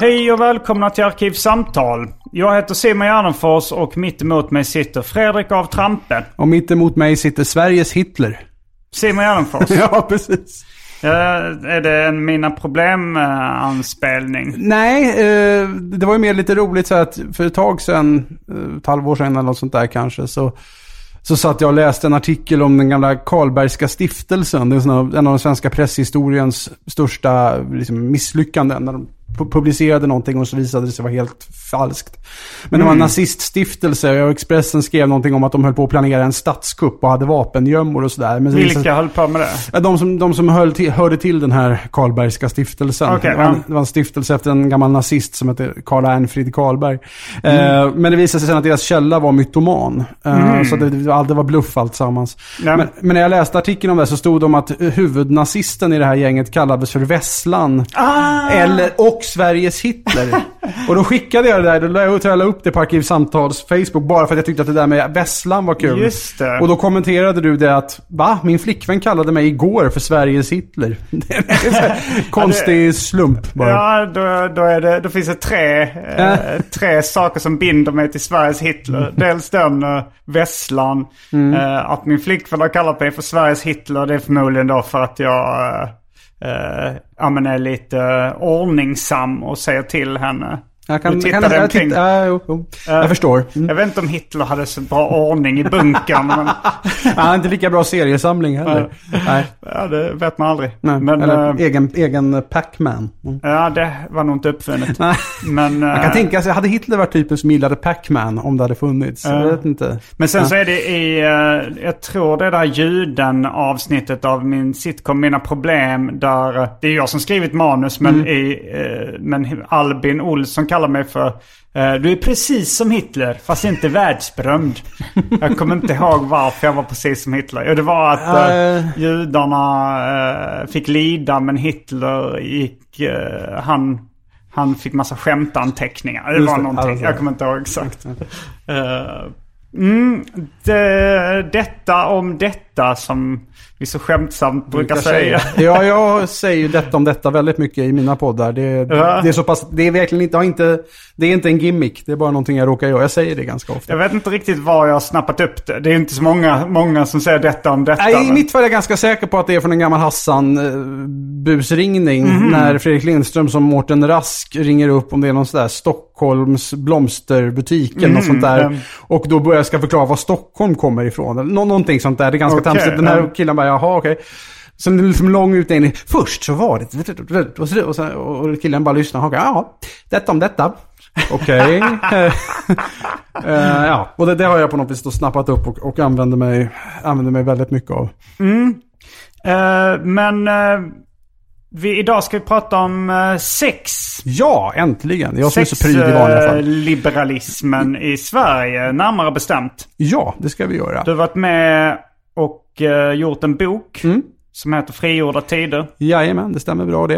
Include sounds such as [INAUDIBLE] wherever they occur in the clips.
Hej och välkomna till Arkivsamtal. Jag heter Simon Gärdenfors och mitt emot mig sitter Fredrik av Trampe. Och mitt emot mig sitter Sveriges Hitler. Simon Gärdenfors. [LAUGHS] Ja, precis. Eh, är det en Mina Problem-anspelning? Nej, eh, det var ju mer lite roligt så att för ett tag sedan, eh, ett halvår sedan eller något sånt där kanske, så, så satt jag och läste en artikel om den gamla Karlbergska stiftelsen. Det är en av den svenska presshistoriens största liksom, misslyckanden. När de publicerade någonting och så visade det sig vara helt falskt. Men det var en naziststiftelse och Expressen skrev någonting om att de höll på att planera en statskupp och hade vapengömmor och sådär. Men så visade- Vilka höll på med det? De som, de som höll till, hörde till den här Karlbergska stiftelsen. Okej, det, var en, det var en stiftelse efter en gammal nazist som hette Karl Ernfrid Karlberg. Mm. Eh, men det visade sig sen att deras källa var mytoman. Eh, Så det, det, var- bluff alltsammans. Men, men när jag läste artikeln om det så stod det om att huvudnazisten i det här gänget kallades för Vesslan. Ah! Eller, och Sveriges Hitler. och då skickade jag det där, då la jag, tror jag la upp det på Arkivsamtals Facebook bara för att jag tyckte att det där med Vesslan var kul. Just det. Och då kommenterade du det att, va? Min flickvän kallade mig igår för Sveriges Hitler. [LAUGHS] Konstig slump bara. Ja, då, då, är det, då finns det tre, eh, tre saker som binder mig till Sveriges Hitler. Mm. Dels den uh, Vesslan. eh, att min flickvän har kallat mig för Sveriges Hitler. Det är förmodligen då för att jag eh, ja, men är lite eh, ordningsam och säger till henne. Jag kan, Du kan, jag, omkring. titta, ja, jo, jo. jag förstår. Mm. Jag vet inte om Hitler hade så bra ordning i bunkern. men, [LAUGHS] Han har inte lika bra seriesamling heller. Nej. ja, det vet man aldrig. Nej. Men, Eller eh, egen, egen Pac-Man. Mm. ja, det var nog inte uppfunnet. [LAUGHS] Men, Man eh, kan tänka sig, hade Hitler varit typen som gillade Pac-Man om det hade funnits? Jag vet inte. Men sen Ja. så är det i, eh, jag tror det där ljuden avsnittet av min sitcom Mina Problem. Där, eh, det är jag som skrivit manus men, Mm. i, eh, men Albin Olsson kallar mig för eh, Du är precis som Hitler fast inte världsberömd. jag kommer inte ihåg varför jag var precis som Hitler. Jo det var att eh, Eh. judarna eh, fick lida men Hitler gick, han, han fick massa skämtanteckningar. Det Just var det, någonting, alltså. jag kommer inte ihåg exakt. Mm, det, detta om detta som vi så skämtsamt brukar säga. Ja, jag säger ju detta om detta väldigt mycket i mina poddar. Det, Ja. det är så pass, det är verkligen inte, inte, det är inte en gimmick. Det är bara någonting jag råkar göra. Jag säger det ganska ofta. Jag vet inte riktigt var jag har snappat upp det. Det är inte så många, många som säger detta om detta. Nej, I mitt fall är jag ganska säker på att det är från en gammal Hassan-busringning. Mhm. När Fredrik Lindström som Mårten Rask ringer upp om det är någon sån där Stockholms blomsterbutik eller något sånt där. mm. Och då börjar jag ska förklara var Stockholm kommer ifrån. Nå- någonting sånt där. Det är ganska okay, Den här killen bara, jaha okej. Sen det är liksom lång utläggning. Först så var det... Och, så, och, så, och killen bara lyssnar. Okej, ja, detta om detta. Okej. [LAUGHS] Eh, ja, och det, det har jag på något vis då snappat upp och, och använder, mig, använder mig väldigt mycket av. Eh, men eh, vi, idag ska vi prata om eh, sex. Ja, äntligen. Jag som är så pryd i vanliga fall. Sexliberalismen i Sverige, närmare bestämt. Ja, det ska vi göra. Du har varit med och eh, gjort en bok Mm. som heter Frigjorda tider. Jajamän, det stämmer bra det.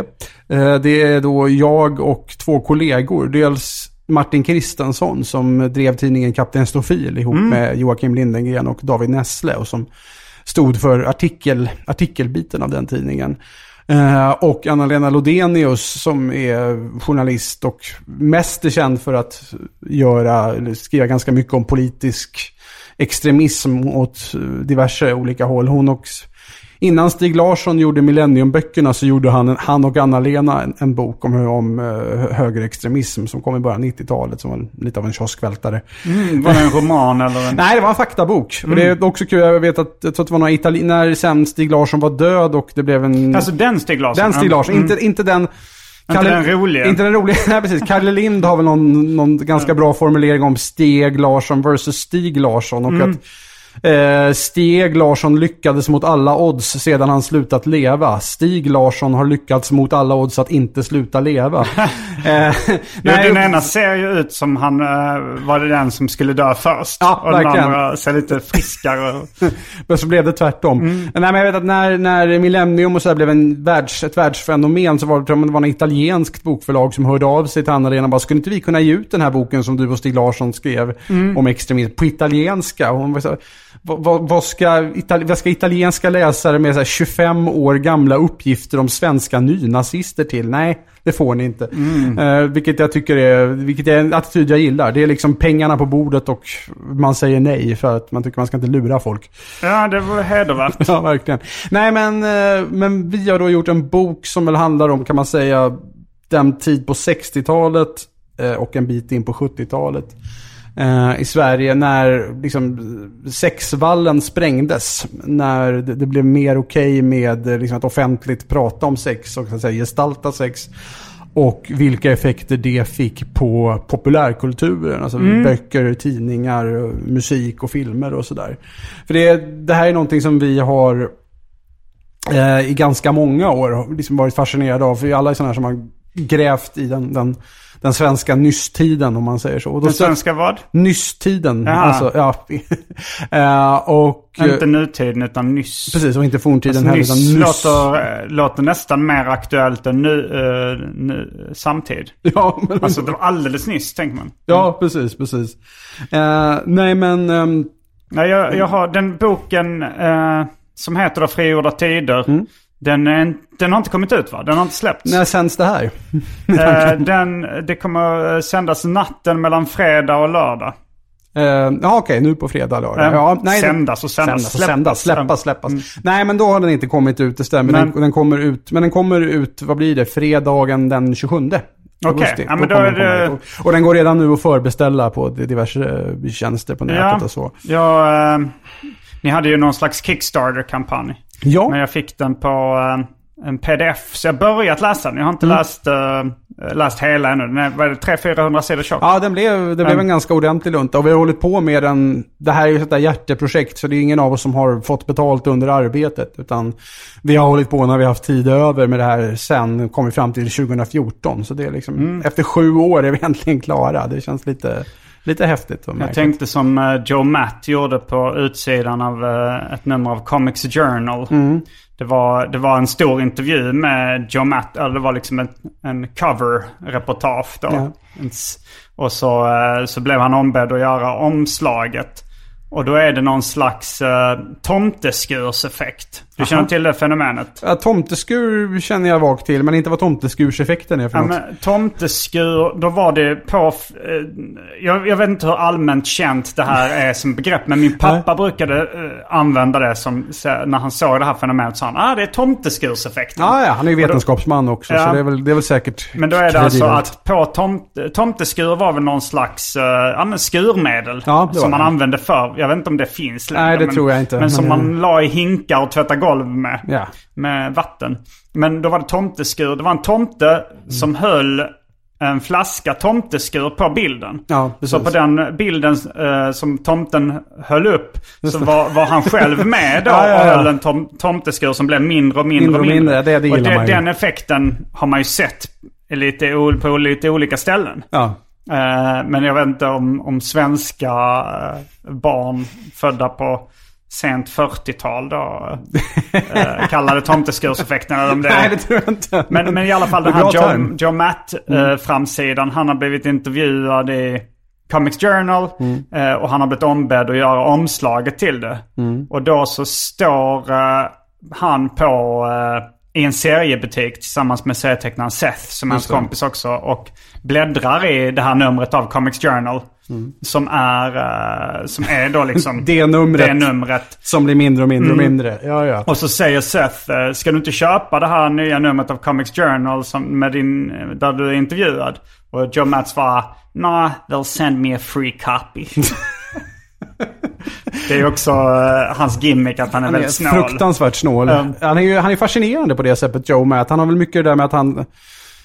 Eh, Det är då jag och två kollegor. Dels Martin Kristensson som drev tidningen Kapten Stofil ihop med Joakim Lindengren och David Nessle och som stod för artikel, artikelbiten av den tidningen. Eh, och Anna-Lena Lodenius som är journalist och mest är känd för att göra, skriva ganska mycket om politisk extremism åt diverse olika håll. Hon och Innan Stig Larsson gjorde Millenniumböckerna så gjorde han, han och Anna-Lena en, en bok om, om uh, högerextremism som kom i början av 90-talet som var lite av en kioskvältare. Mm, var det en roman eller en... [LAUGHS] Nej, det var en faktabok. Och det är också kul, jag vet att, jag tror att det var några itali- när sen Stig Larsson var död och det blev en... Alltså den Stig Larsson? den Stig Larsson, Mm. inte, inte den... den roliga. Inte den roliga, [LAUGHS] nej precis. Kalle Lind har väl någon, någon ganska bra formulering om Steg Larsson versus Stig Larsson. Och Mm. att eh, Steg Larsson lyckades mot alla odds sedan han slutat leva. Stig Larsson har lyckats mot alla odds att inte sluta leva. [LAUGHS] eh, nej, den ena ser ju ut som han eh, var det den som skulle dö först. Ja, och den verkligen. andra ser lite friskare [LAUGHS] Men så blev det tvärtom. Mm. Nej, men jag vet att när, när Millennium och så blev en världs, ett världsfenomen så var det, det var en italienskt bokförlag som hörde av sig till Anna-Lena och bara, skulle inte vi kunna ge ut den här boken som du och Stig Larsson skrev Mm. om extremism på italienska? Och hon var så, vad, vad, ska, itali, vad ska italienska läsare med så här 25 år gamla uppgifter om svenska nynazister till? Nej, det får ni inte. Mm. Eh, vilket jag tycker är, vilket är en attityd jag gillar. Det är liksom pengarna på bordet och man säger nej för att man tycker man ska inte lura folk. Ja, det var hedervärt. [LAUGHS] Ja, verkligen. Nej, men, eh, men vi har då gjort en bok som väl handlar om, kan man säga, den tid på 60-talet eh, och en bit in på 70-talet. Eh, I Sverige när liksom, sexvallen sprängdes. När det, det blev mer okej med eh, liksom, att offentligt prata om sex och så att säga, gestalta sex. Och vilka effekter det fick på populärkulturen. Alltså böcker, tidningar, musik och filmer och sådär. För det, det här är någonting som vi har eh, i ganska många år liksom varit fascinerade av. För vi alla är sådana här som har grävt i den, den, den svenska nysstiden om man säger så. Den svenska vad? Nysstiden. Jaha. Alltså, ja. [LAUGHS] Eh, och... Inte nutiden utan nyss. Precis, och inte forntiden Alltså, heller. nyss, Utan nyss. Låter, eh, låter nästan mer aktuellt än nu, eh, nu samtid. [LAUGHS] Ja, men, Alltså det var alldeles nyss, tänker man. ja, precis, precis. Eh, nej, men... ehm, Nej, jag, jag har den boken som heter då Frigjorda tider. Den, är, en- den har inte kommit ut va? Den har inte släppts. när sänds det här? [LAUGHS] Eh, den, det kommer eh, sändas natten mellan fredag och lördag. Uh, ja, okej, nu på fredag, lördag. Eh, Ja, nej, sändas och sändas. Sändas och sändas, Släppas. släppas, släppas. Nej, men då har den inte kommit ut, det stämmer. Men- den, den kommer ut, men den kommer ut, vad blir det, fredagen den 27. augusti. ja, men då är det-. Och, och den går redan nu att förbeställa på diverse eh, tjänster på nätet Ja, och så. ja eh, ni hade ju någon slags Kickstarter-kampanj. Ja, Men jag fick den på eh, en pdf. Så jag har börjat läsa den. Jag har inte Mm. läst, eh, läst hela ännu. Den är, vad är det, 300-400 sidor tjock. Ja, den blev, det blev Mm. en ganska ordentlig lunta. Och vi har hållit på med den. Det här är ju ett hjärteprojekt. Så det är ingen av oss som har fått betalt under arbetet. Utan vi har hållit på när vi har haft tid över med det här sen. Kom vi fram till 2014. Så det är liksom, Mm. efter sju år är vi [LAUGHS] äntligen klara. Det känns lite, lite häftigt. Jag tänkte som eh, Joe Matt gjorde på utsidan av eh, ett nummer av Comics Journal. Mm. Det, var, det var en stor intervju med Joe Matt. Eller det var liksom en, en cover-reportage då. Ja. Och så, eh, så blev han ombedd att göra omslaget. Och då är det någon slags uh, tomteskurseffekt. Du känner till det fenomenet? Ja, tomteskur känner jag vagt till, men inte vad tomteskurseffekten är för Ja, något. men tomteskur, då var det på... Eh, jag, jag vet inte hur allmänt känt det här är som begrepp. Men min pappa brukade eh, använda det som... När han såg det här fenomenet sa han ah, det är tomteskurseffekten. Ja, ja, han är ju vetenskapsman också, Ja. så det är, väl, det är väl säkert Men då är det alltså kredibelt. att på tomt, tomteskur var väl någon slags uh, skurmedel. Ja, som man det. använde förr. Jag vet inte om det finns längre. Nej, det men, tror jag inte. Men som Men- man la i hinkar och tvättade golv med. Ja. Med vatten. Men då var det tomteskur. Det var en tomte som höll en flaska tomteskur på bilden. Ja, så på den bilden eh, som tomten höll upp så var, var han själv med då [LAUGHS] Ja, ja, och höll en tom, tomteskur som blev mindre och mindre, Mindre och mindre, det- det och ju. Den effekten har man ju sett lite, på lite olika ställen. Ja. Eh, men jag vet inte om, om svenska eh, barn födda på sent 40-tal då eh, [LAUGHS] kallade tomteskurseffekten. Eller om det Nej, det tror jag inte. men, men i alla fall den här Joe. Joe Matt-framsidan. han har blivit intervjuad i Comics Journal. eh, och han har blivit ombedd att göra omslaget till det. Och då så står eh, han på i en seriebutik tillsammans med serietecknaren Seth som är hans kompis också. Och bläddrar i det här numret av Comics Journal. Som är, eh, som är då liksom [LAUGHS] Det numret. det numret. Som blir mindre och mindre och Mm. mindre. Ja, ja. Och så säger Seth, eh, ska du inte köpa det här nya numret av Comics Journal som med din, där du är intervjuad? Och Joe Matt svarar, nah, they'll send me a free copy. [LAUGHS] [LAUGHS] det är också eh, hans gimmick att han är Han är väldigt snål. fruktansvärt snål. Ja. Han, är ju, han är fascinerande på det sättet, Joe Matt. Han har väl mycket det där med att han...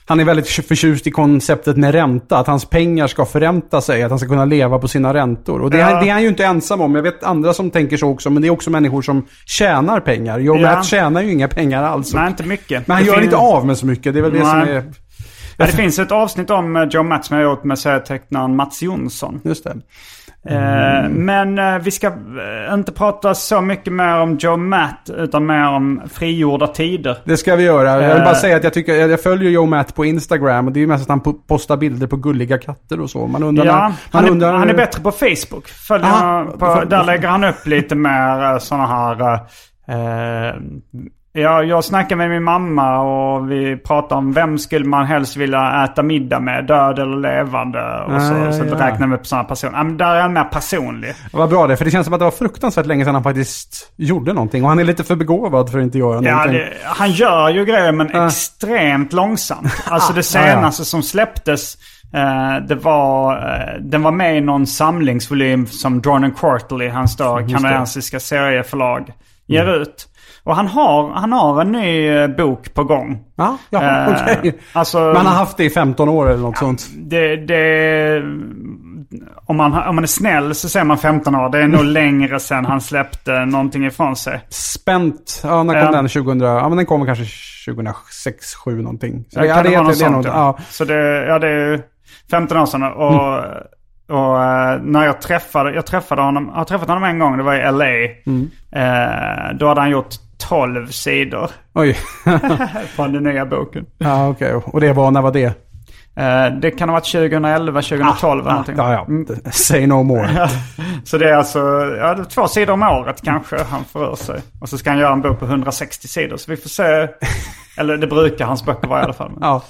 Han är väldigt förtjust i konceptet med ränta. Att hans pengar ska förränta sig. Att han ska kunna leva på sina räntor. Och det, Ja. är, det är han ju inte ensam om. Jag vet andra som tänker så också. Men det är också människor som tjänar pengar. Joe Ja. Matt tjänar ju inga pengar alls. Nej, inte mycket. Men han Det gör fin- inte av med så mycket. Det är väl det som Nej. är... Ja, det finns ett avsnitt om eh, Joe Matt som jag har gjort med serietecknaren Mats Jonsson. Just det. Eh, Men eh, vi ska eh, inte prata så mycket mer om Joe Matt utan mer om frigjorda tider. Det ska vi göra. Jag vill bara säga att jag, tycker, jag följer Joe Matt på Instagram. Och det är ju mest att han po- postar bilder på gulliga katter och så. Man undrar... Ja, man han, är, undrar han är bättre på Facebook. På, där lägger han upp lite mer sådana här... Eh, ja, jag snackar med min mamma och vi pratar om vem skulle man helst vilja äta middag med, död eller levande. Och så, Ah, ja, så ja. räknar vi upp sådana personer. Ja, men där är han mer personlig. Vad bra det, för det känns som att det var fruktansvärt länge sedan han faktiskt gjorde någonting. Och han är lite för begåvad för att inte göra Ja, någonting. det, han gör ju grejer men Ah. extremt långsamt. [LAUGHS] Alltså det ja, ja. senaste som släpptes, eh, det var, eh, den var med i någon samlingsvolym som Dornan Quarterly, hans då kanadensiska serieförlag, ger Mm. ut. Och han har, han har en ny eh, bok på gång. Ja, ja Eh, okej. alltså- Men han har haft det i 15 år eller något sånt. Det, det, om, man, om man är snäll så säger man 15 år. Det är nog [LAUGHS] längre sedan han släppte någonting ifrån sig. Spänt. Ja, när kom Ja. den? 2000? Ja, men den kom kanske 2006, 2007 någonting. Så, Ja, ja, kan det, det, något det sånt? något. ja. Ja. Så det, ja, det är 15 år sedan. Och, och eh, när jag träffade, jag träffade honom, jag har träffat honom en gång, det var i LA. Eh, då hade han gjort 12 sidor Oj. [LAUGHS] från den nya boken. ja, okej. Och det var, när var det? Eh, det kan ha varit 2011, 2012 eller någonting. Ja, ja. Say no more. [LAUGHS] Så det är alltså ja, det är två sidor om året kanske han får ur sig. Och så ska han göra en bok på 160 sidor. Så vi får se. [LAUGHS] Eller det brukar hans böcker vara i alla fall. Ja.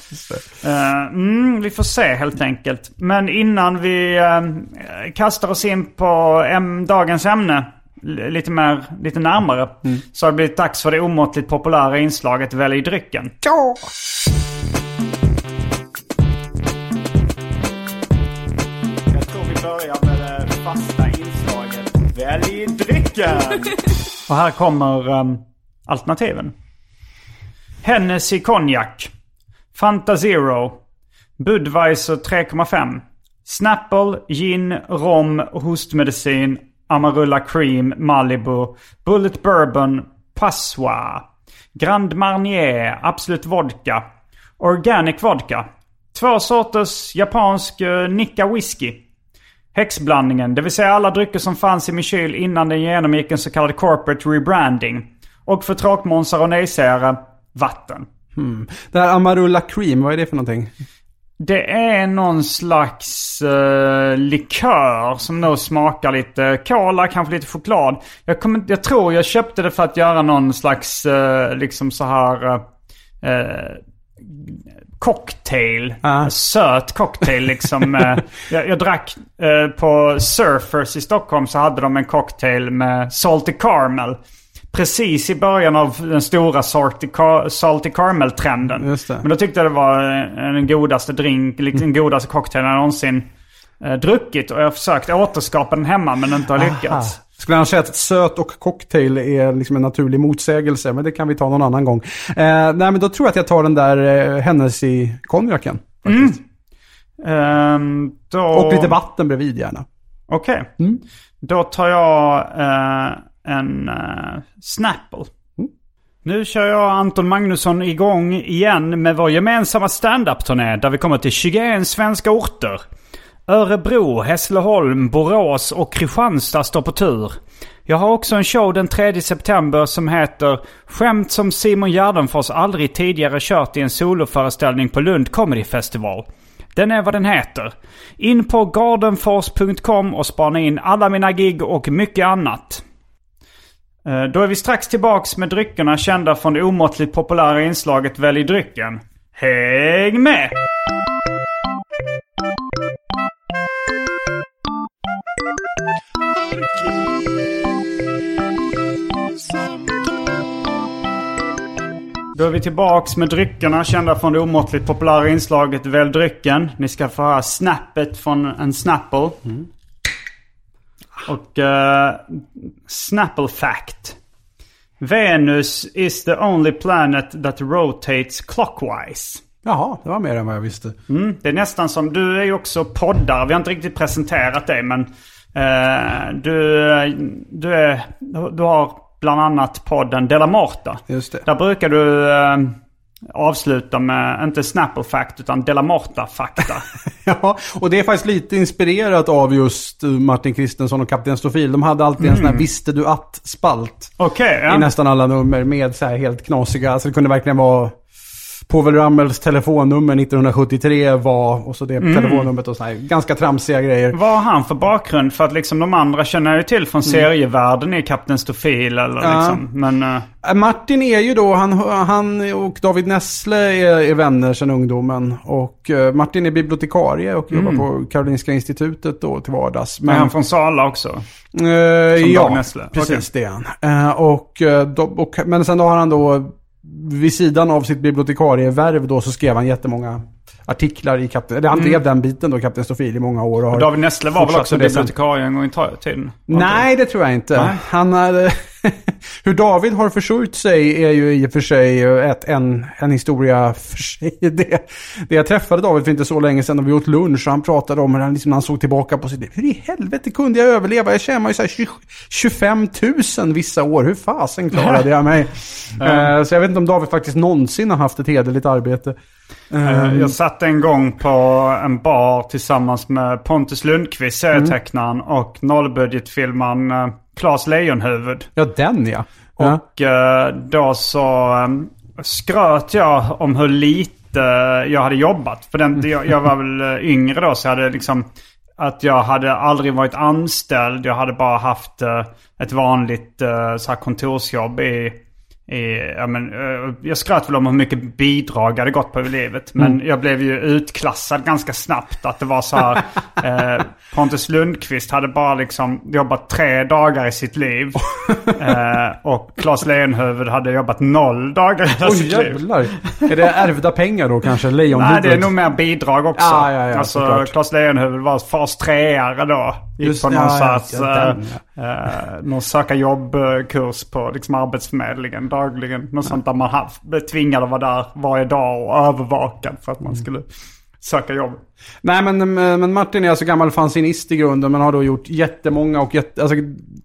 Eh, mm, vi får se helt enkelt. Men innan vi eh, kastar oss in på dagens ämne lite, mer, lite närmare. Så har det blivit dags för det omåttligt populära inslaget Välj drycken. Ja. Jag tror vi börjar med det fasta inslaget Välj drycken. [LAUGHS] Och här kommer um, alternativen. Hennessy Cognac. Fanta Zero. Budweiser 3,5. Snapple, gin, rom, hostmedicin, Amarula Cream, Malibu, Bullet Bourbon, Passoir. Grand Marnier, Absolut Vodka. Organic Vodka. Två sorters japansk eh, uh, Nikka Whisky. Häxblandningen, det vill säga alla drycker som fanns i min kyl innan den genomgick en så kallad corporate rebranding. Och för tråkmånsar och nejsägare, vatten. Hmm. Det här Amarula Cream, vad är det för någonting? Det är någon slags uh, likör som nog smakar lite cola, kanske lite choklad. Jag, inte- jag tror jag köpte det för att göra någon slags eh, liksom så här eh, eh, cocktail. Ah. Söt cocktail liksom. eh, [LAUGHS] jag, jag drack eh, på Surfers i Stockholm så hade de en cocktail med salty caramel. Precis i början av den stora salty, car- salty caramel-trenden. Men då tyckte jag det var eh, den godaste drink, liksom den godaste cocktailen jag någonsin eh, druckit. Och jag har försökt återskapa den hemma men inte har lyckats. Ah. Skulle han säga att söt och cocktail är liksom en naturlig motsägelse, men det kan vi ta någon annan gång. Eh, nej, men då tror jag att jag tar den där eh, Hennessy-konjaken. faktiskt. Ehm, då... Och lite vatten bredvid gärna. Okej. Mm. Då tar jag eh, en uh, Snapple. Mm. Nu kör jag Anton Magnusson igång igen med vår gemensamma stand-up-turné där vi kommer till 21 svenska orter. Örebro, Hässleholm, Borås och Kristianstad står på tur. Jag har också en show den 3 september som heter Skämt som Simon Gärdenfors aldrig tidigare kört i en soloföreställning på Lund Comedy Festival. Den är vad den heter. In på gardenfors.com och spana in alla mina gig och mycket annat. Eh, då är vi strax tillbaks med dryckerna kända från det omåttligt populära inslaget Välj drycken. Häng med! Då är vi tillbaks med dryckerna kända från det omåttligt populära inslaget Välj drycken. Ni ska få höra snappet från en Snapple. Mm. Och uh, Snapple fact. Venus is the only planet that rotates clockwise. Jaha, det var mer än vad jag visste. Mm, det är nästan som, du är ju också poddare. Vi har inte riktigt presenterat dig men eh, du, du, är, du har bland annat podden Della Morta. Just det. Där brukar du eh, avsluta med, inte Snapple fact utan Della Morta fakta. [LAUGHS] Ja, och det är faktiskt lite inspirerat av just eh, Martin Kristensson och Kapten Stofil. De hade alltid en sån här Visste du att-spalt. I ja. nästan alla nummer med så här helt knasiga. Alltså det kunde verkligen vara Povel Ramels telefonnummer 1973 var och så det telefonnumret och så här ganska tramsiga grejer. Vad har han för bakgrund? För att liksom de andra känner ju till från serievärlden i Kapten Stofil eller Ja. liksom. Men Äh, Martin är ju då, han, han och David Nessle är, är vänner sedan ungdomen. Och eh, Martin är bibliotekarie och jobbar på Karolinska institutet då till vardags. är han från Sala också? Eh, ja, precis det är han. Och, och, men sen då har han då, vid sidan av sitt bibliotekarievärv då, så skrev han jättemånga artiklar i Kapten... Eller han drev den biten då, Kapten Stofil, i många år. Och har Mm. David Nessle var väl också bibliotekarie en gång i tiden? Nej, det tror jag inte. Nej. Han hade... [LAUGHS] Hur David har försörjt sig är ju i och för sig ett, en, en historia för sig. [LAUGHS] Det, det jag träffade David för inte så länge sedan och vi åt lunch och han pratade om hur han, liksom, han såg tillbaka på sitt liv. Hur i helvete kunde jag överleva? Jag tjänar ju så här 20, 25 000 vissa år. Hur fasen klarade jag mig? [LAUGHS] Eh, så jag vet inte om David faktiskt någonsin har haft ett hederligt arbete. Eh, Jag satt en gång på en bar tillsammans med Pontus Lundqvist, serietecknaren, och nollbudgetfilmaren uh, Claes Lejonhuvud. Ja, den ja. ja. Och eh, då så skröt jag om hur lite jag hade jobbat. För den, jag, jag var väl eh, yngre då så jag hade liksom... Att jag hade aldrig varit anställd. Jag hade bara haft eh, ett vanligt så här kontorsjobb i... ja, men, eh, jag skröt väl om hur mycket bidrag jag hade gått på i livet. Men jag blev ju utklassad ganska snabbt. Att det var så här... [LAUGHS] eh, Pontus Lundqvist hade bara liksom jobbat tre dagar i sitt liv. [LAUGHS] Eh, och Claes Lejonhuvud hade jobbat noll dagar i Oj sitt liv. jävlar. Är det ärvda pengar då kanske? [LAUGHS] Nej, Lejonhuvudet? det är nog mer bidrag också. Ja, ja, ja, alltså. Claes Lejonhuvud var fas 3 då. Gick Just- på någon ja, ja, sorts ja, eh, eh, någon söka jobbkurs på liksom, Arbetsförmedlingen dagligen. Något sånt där man blev tvingad att vara där varje dag och övervakad för att man Mm. skulle söka jobb. Nej men, men Martin är alltså gammal fanzinist i grunden men har då gjort jättemånga och jätte, alltså,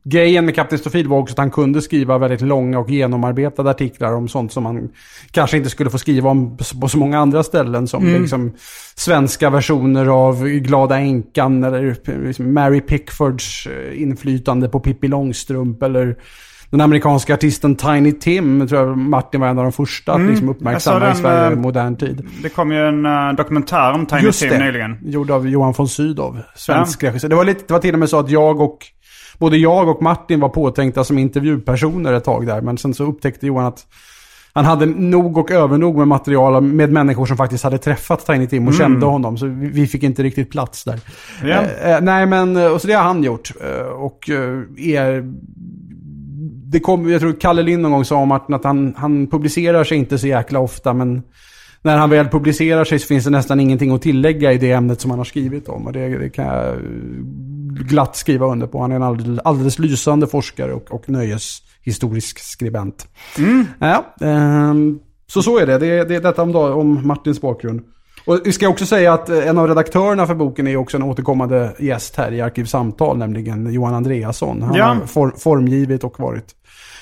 grejen med Kapten Stofil var också att han kunde skriva väldigt långa och genomarbetade artiklar om sånt som man kanske inte skulle få skriva om på så många andra ställen som liksom svenska versioner av Glada Änkan eller liksom Mary Pickfords eh, inflytande på Pippi Långstrump eller den amerikanska artisten Tiny Tim, tror jag Martin var en av de första att liksom uppmärksamma Jag i Sverige den, i eh, modern tid. Det kom ju en eh, dokumentär om Tiny Just Tim det. nyligen. Gjord av Johan von Sydow, svensk regissör. Det var, lite, det var till och med så att jag och, både jag och Martin var påtänkta som intervjupersoner ett tag där. Men sen så upptäckte Johan att han hade nog och övernog med material med människor som faktiskt hade träffat Tiny Tim och kände honom. Så vi, fick inte riktigt plats där. Ja. Eh, nej men, eh, och så det har han gjort. Och är... Det kom, jag tror Kalle Lind någon gång sa om Martin att han, han publicerar sig inte så jäkla ofta men när han väl publicerar sig så finns det nästan ingenting att tillägga i det ämnet som han har skrivit om. Och det, det kan jag eh, glatt skriva under på. Han är en alldeles, alldeles lysande forskare och, och nöjeshistorisk skribent. Ja, ehm, så så är det. Det är, det är detta om, om Martins bakgrund. Och vi ska också säga att eh, en av redaktörerna för boken är också en återkommande gäst här i Arkivsamtal, nämligen Johan Andreasson. Han Ja. har for, formgivit och varit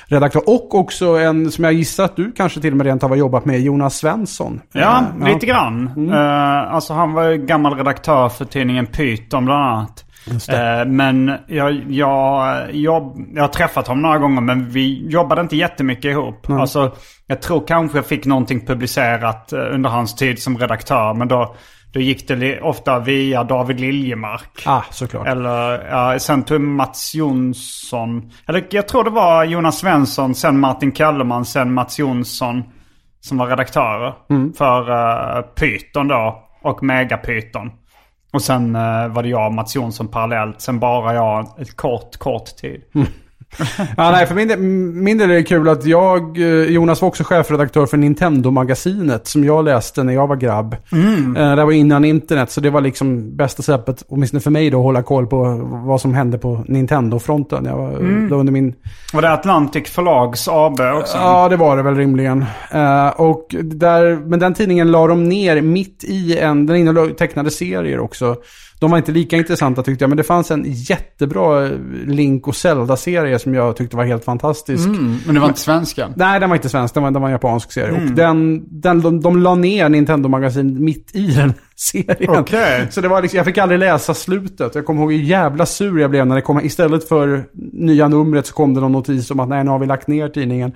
redaktör. Och också en som jag gissar att du kanske till och med rent har jobbat med, Jonas Svensson. Ja, Eh, lite grann. Eh, alltså han var ju gammal redaktör för tidningen Python bland annat. Eh, men jag, jag, jag, jag har träffat honom några gånger men vi jobbade inte jättemycket ihop. Alltså, jag tror kanske jag fick någonting publicerat eh, under hans tid som redaktör. Men då, då gick det ofta via David Liljemark. Ah, såklart. Eller ja, sen tog Mats Jonsson. Eller jag tror det var Jonas Svensson, sen Martin Kellerman, sen Mats Jonsson. Som var redaktörer för uh, Python då. Och Megapython. Och sen eh, var det jag och Mats Jonsson parallellt. Sen bara jag ett kort, kort tid. Mm. [LAUGHS] Ja, nej, för min del, min del är det kul att jag, eh, Jonas var också chefredaktör för Nintendo-magasinet som jag läste när jag var grabb. Mm. Eh, Det var innan internet, så det var liksom bästa sättet, åtminstone för mig då, att hålla koll på vad som hände på Nintendo-fronten. Jag var, Mm. var under min Var det Atlantic Förlags AB också? Ja, det var det väl rimligen. Eh, och där, men den tidningen la de ner mitt i en, den innehöll tecknade serier också. De var inte lika intressanta tyckte jag, men det fanns en jättebra Link och Zelda-serie som jag tyckte var helt fantastisk. Mm, men det var inte svenska? Nej, den var inte svensk, den var, den var en japansk serie. Och den, den, de, de la ner Nintendo-magasin mitt i den [LAUGHS] serien. Okej. Så det var liksom, jag fick aldrig läsa slutet. Jag kommer ihåg hur jävla sur jag blev när det kom, istället för nya numret så kom det någon notis om att nej, nu har vi lagt ner tidningen.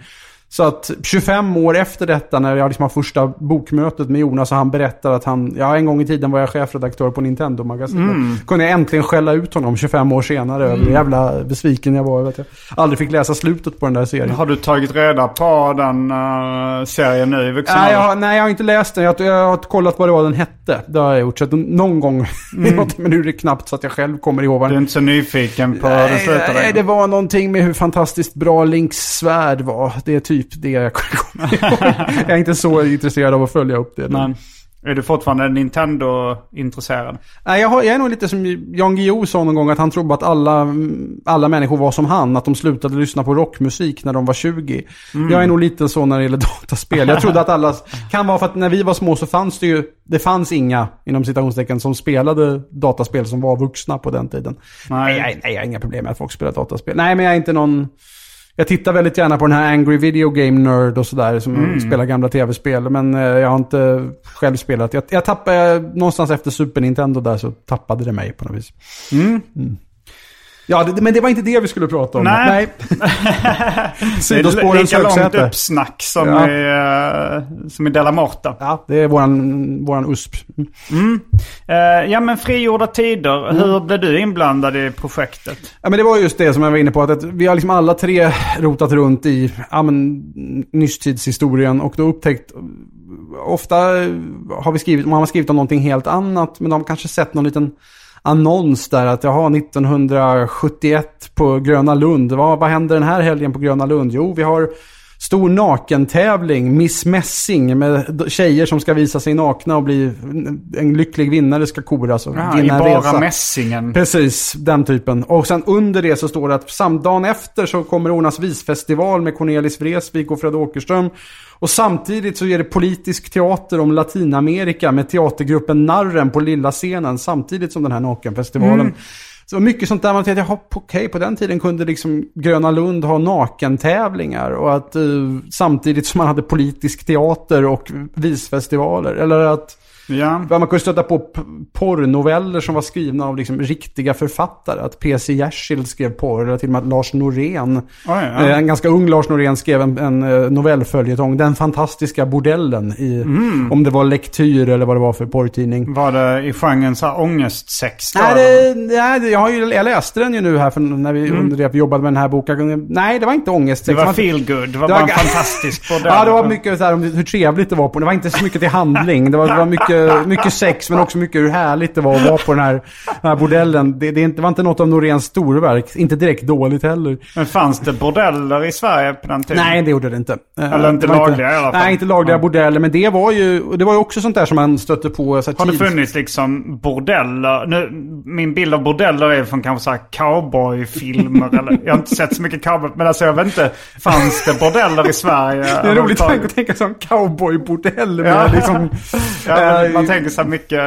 Så att 25 år efter detta, när jag liksom har första bokmötet med Jonas och han berättar att han, ja en gång i tiden var jag chefredaktör på Nintendo-magasinet. Kunde jag äntligen skälla ut honom 25 år senare över hur jävla besviken jag var över att jag aldrig fick läsa slutet på den där serien. Har du tagit reda på den eh, serien nu i vuxen Nej jag, nej, jag har inte läst den. Jag, jag har kollat vad det var den hette. Det har jag gjort. Så att någon gång, men nu är det knappt så att jag själv kommer ihåg vad Du är den... inte så nyfiken på hur det slutade? nej, det var någonting med hur fantastiskt bra Links svärd var. Det är typ det jag kommer [LAUGHS] ihåg. Jag är inte så intresserad av att följa upp det. Men är du fortfarande Nintendo-intresserad? Nej, jag, har, jag är nog lite som Jan Guillou sa någon gång att han trodde att alla, alla människor var som han. Att de slutade lyssna på rockmusik när de var 20. Jag är nog lite så när det gäller dataspel. Jag trodde att alla... [LAUGHS] Kan vara för att när vi var små så fanns det ju... Det fanns inga, inom citationstecken, som spelade dataspel som var vuxna på den tiden. Nej. Nej, nej, jag har inga problem med att folk spelar dataspel. Nej, men jag är inte någon... Jag tittar väldigt gärna på den här Angry Video Game Nerd och sådär som spelar gamla tv-spel. Men eh, jag har inte själv spelat. Jag, jag tappade någonstans efter Super Nintendo där så tappade det mig på något vis. Mm. Ja, det, men det var inte det vi skulle prata om. Nej. [LAUGHS] Det Sidospårens är lika långt högsäte. uppsnack som, Ja. i, eh, som i Della Morta. Ja, det är våran, våran USP. Eh, ja men frigjorda tider. Mm. Hur blev du inblandad i projektet? Ja, men det var just det som jag var inne på. Att, vi har liksom alla tre rotat runt i ja, men, nystidsshistorien och då upptäckt Ofta har vi skrivit, man har skrivit om någonting helt annat, men de har kanske sett någon liten annons där att jaha, 1971 på Gröna Lund. Vad, vad händer den här helgen på Gröna Lund? Jo, vi har stor nakentävling, Miss Messing med tjejer som ska visa sig nakna och bli en lycklig vinnare ska koras och Ja, vinna en bara resa. mässingen. Precis, den typen. Och sen under det så står det att sam dagen efter så kommer ordnas visfestival med Cornelis Vreeswijk och Fred Åkerström. Och samtidigt så är det politisk teater om Latinamerika med teatergruppen Narren på lilla scenen samtidigt som den här nakenfestivalen. Så det var mycket sånt där man tänkte, okej, på den tiden kunde liksom Gröna Lund ha nakentävlingar och att eh, samtidigt som man hade politisk teater och visfestivaler. Eller att Ja. Man kunde stöta på porrnoveller som var skrivna av liksom riktiga författare. Att P.C. Jersild skrev porr, eller till och med att Lars Norén, Oj, ja. eh, en ganska ung Lars Norén, skrev en, en eh, novellföljetong. Den fantastiska bordellen i, Mm. om det var lektyr eller vad det var för porrtidning. Var det i genren så här ångestsex? Nej, det, nej jag, har ju, jag läste den ju nu här för när vi, under det att vi jobbade med den här boken. Nej, det var inte ångest. Mm. Det var feel good. Det var Det bara var- en fantastisk bordell. [LAUGHS] Ja, det var mycket så här om hur trevligt det var på. Det var inte så mycket till handling. Det var, det var mycket, mycket sex, men också mycket hur härligt det var att vara på den här, den här bordellen. Det, det, inte- var inte något av Noréns storverk. Inte direkt dåligt heller. Men fanns det bordeller i Sverige på den tiden? Nej, det gjorde det inte. Eh, Eller inte lagliga i alla fall. Nej, inte lagliga Ja. bordeller. Men det var ju, det var ju också sånt där som man stötte på. Så här, Har det funnits liksom bordeller? Nu, min bild av bordeller är från kanske så här cowboyfilmer. eller, jag har inte sett så mycket cowboy. Men alltså jag vet inte. Fanns det bordeller i Sverige? Det är en rolig tanke att tänka sig en cowboybordell Ja. liksom... Ja, är- Man tänker så här mycket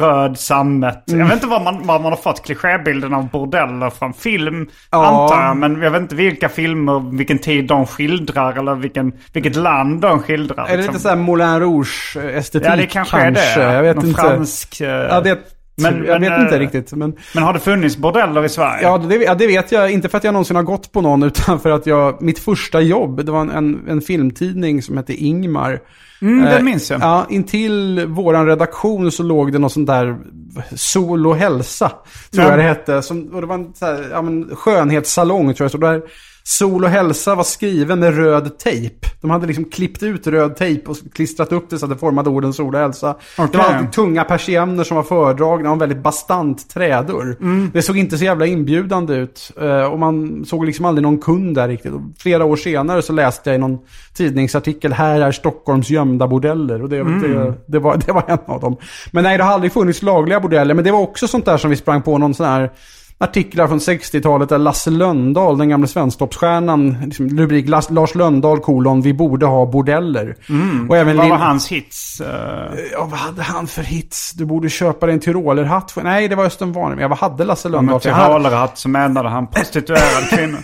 röd sammet. Jag vet inte var man, var man har fått klichébilden av bordeller från film. Ja. Antar jag. Men jag vet inte vilka filmer, vilken tid de skildrar. Eller vilken, vilket land de skildrar. Är det liksom. lite såhär Moulin Rouge-estetik Ja, det kanske, är det. Jag vet Någon inte. fransk... eh, Ja, det, Men- jag men, vet inte eh, riktigt. Men, Men har det funnits bordeller i Sverige? ja, det, ja, det vet jag. Inte för att jag någonsin har gått på någon, [LAUGHS] utan för att jag... Mitt första jobb, det var en, en, en filmtidning som hette Ingmar. Mm, Eh, det minns jag. Ja, intill våran redaktion så låg det något sånt där Sol och hälsa, tror Ja. jag det hette. Som, och det var en så här, ja, men, skönhetssalong tror jag. Så där Sol och hälsa var skriven med röd tejp. De hade liksom klippt ut röd tejp och klistrat upp det så att det formade orden sol och hälsa. Det var alltid tunga persienner som var fördragna och en väldigt bastant trädörr. Mm. Det såg inte så jävla inbjudande ut. Eh, Och man såg liksom aldrig någon kund där riktigt. Och flera år senare så läste jag i någon tidningsartikel, här är Stockholms gömda bordeller. Och det, Mm. det, det, var, [LAUGHS] det var en av dem. Men nej, det har aldrig funnits lagliga bordeller. Men det var också sånt där som vi sprang på någon sån här artiklar från 60-talet där Lasse Lönndahl, den gamla svensktoppsstjärnan, liksom, rubrik Lars, Lönndahl kolon, vi borde ha bordeller. Och även Mm. Vad Lin- var hans hits? eh? Ja, vad hade han för hits? Du borde köpa dig en tyrolerhatt. för- Nej, det var Östen Warner. Vad hade Lasse Lönndahl Med? Han- tyrolerhatt så menade han prostituerad [LAUGHS] kvinnor.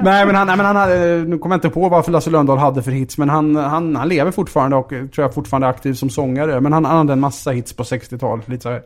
Nej, men han, nej, men han hade, nu kommer jag inte på varför Lasse Lönndahl hade för hits. Men han, han, han lever fortfarande och eh, tror jag fortfarande är aktiv som sångare. Men han, han hade en massa hits på 60-talet. Lite så här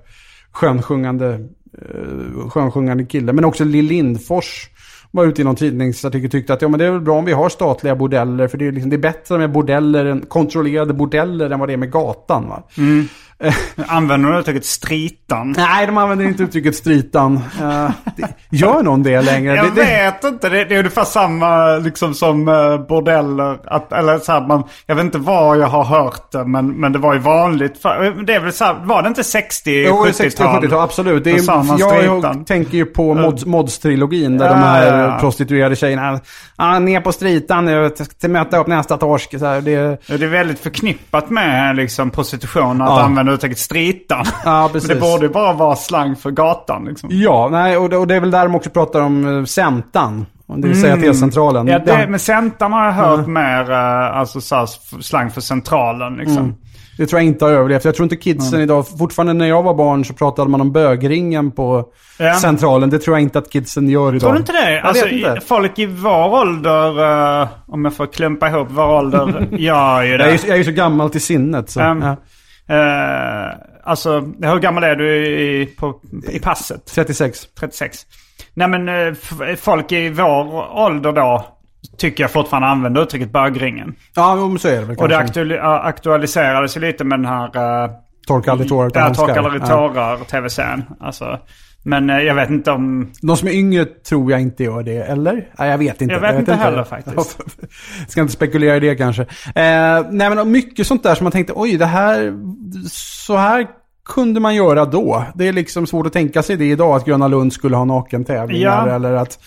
skönsjungande, eh, skönsjungande kille. Men också Lill Lindfors var ute i någon tidningsartikel och tyckte att ja, men det är väl bra om vi har statliga bordeller. För det är, liksom, det är bättre med bordeller, än, kontrollerade bordeller än vad det är med gatan. Va? Mm. [LAUGHS] Använder du uttrycket stritan? Nej, de använder inte uttrycket stritan. Eh, det, gör någon det längre? Jag det, det, vet inte. Det, det är ungefär samma liksom som uh, bordeller. Att, eller så här, man, jag vet inte var jag har hört det. Men, men det var ju vanligt. För, det är väl så här, var det inte 60 Jo, 60 och 70-tal, absolut. Det är, jag, jag tänker ju på Mods, Mods-trilogin där Ja, de här ja, prostituerade tjejerna, ah, ner på stritan nu möta upp nästa torsk. Så här, det, Det är väldigt förknippat med liksom, prostitution att Ja. använda uttrycket stritan. Ja, [LAUGHS] men precis. det borde ju bara vara slang för gatan. Liksom. ja, nej, och det, och det är väl där de också pratar om uh, Centan. Det vill säga. Mm. Ja, det, men Centan har jag hört mer uh, alltså, så slang för centralen. Liksom. Mm. Det tror jag inte har överlevt. Jag tror inte kidsen idag, fortfarande när jag var barn så pratade man om bögringen på Ja. Centralen. Det tror jag inte att kidsen gör idag. Tror du inte det? Jag Alltså, inte. folk i vår ålder, eh, om jag får klumpa ihop vår ålder, [LAUGHS] gör ju Jag är, ju- det. jag är ju så gammal till sinnet. Så, Um, ja. Eh, alltså, hur gammal är du i, på, i passet? 36. 36. Nej men eh, folk i vår ålder då tycker jag fortfarande använder uttrycket bögringen. Ja, men så är det väl Och det kanske. äh, aktualiserades ju lite med den här... Uh, Torka aldrig tårar utan Ja, handskar. Torka aldrig Ja. tårar, tv-serien. Alltså, men eh, jag vet inte om... De som är yngre tror jag inte gör det, eller? Nej, jag vet inte. Jag vet inte heller faktiskt. [LAUGHS] Ska inte spekulera i det kanske. Eh, nej, men mycket sånt där som man tänkte, oj, det här, så här kunde man göra då. Det är liksom svårt att tänka sig det idag, att Gröna Lund skulle ha nakentävlingar Ja. eller att...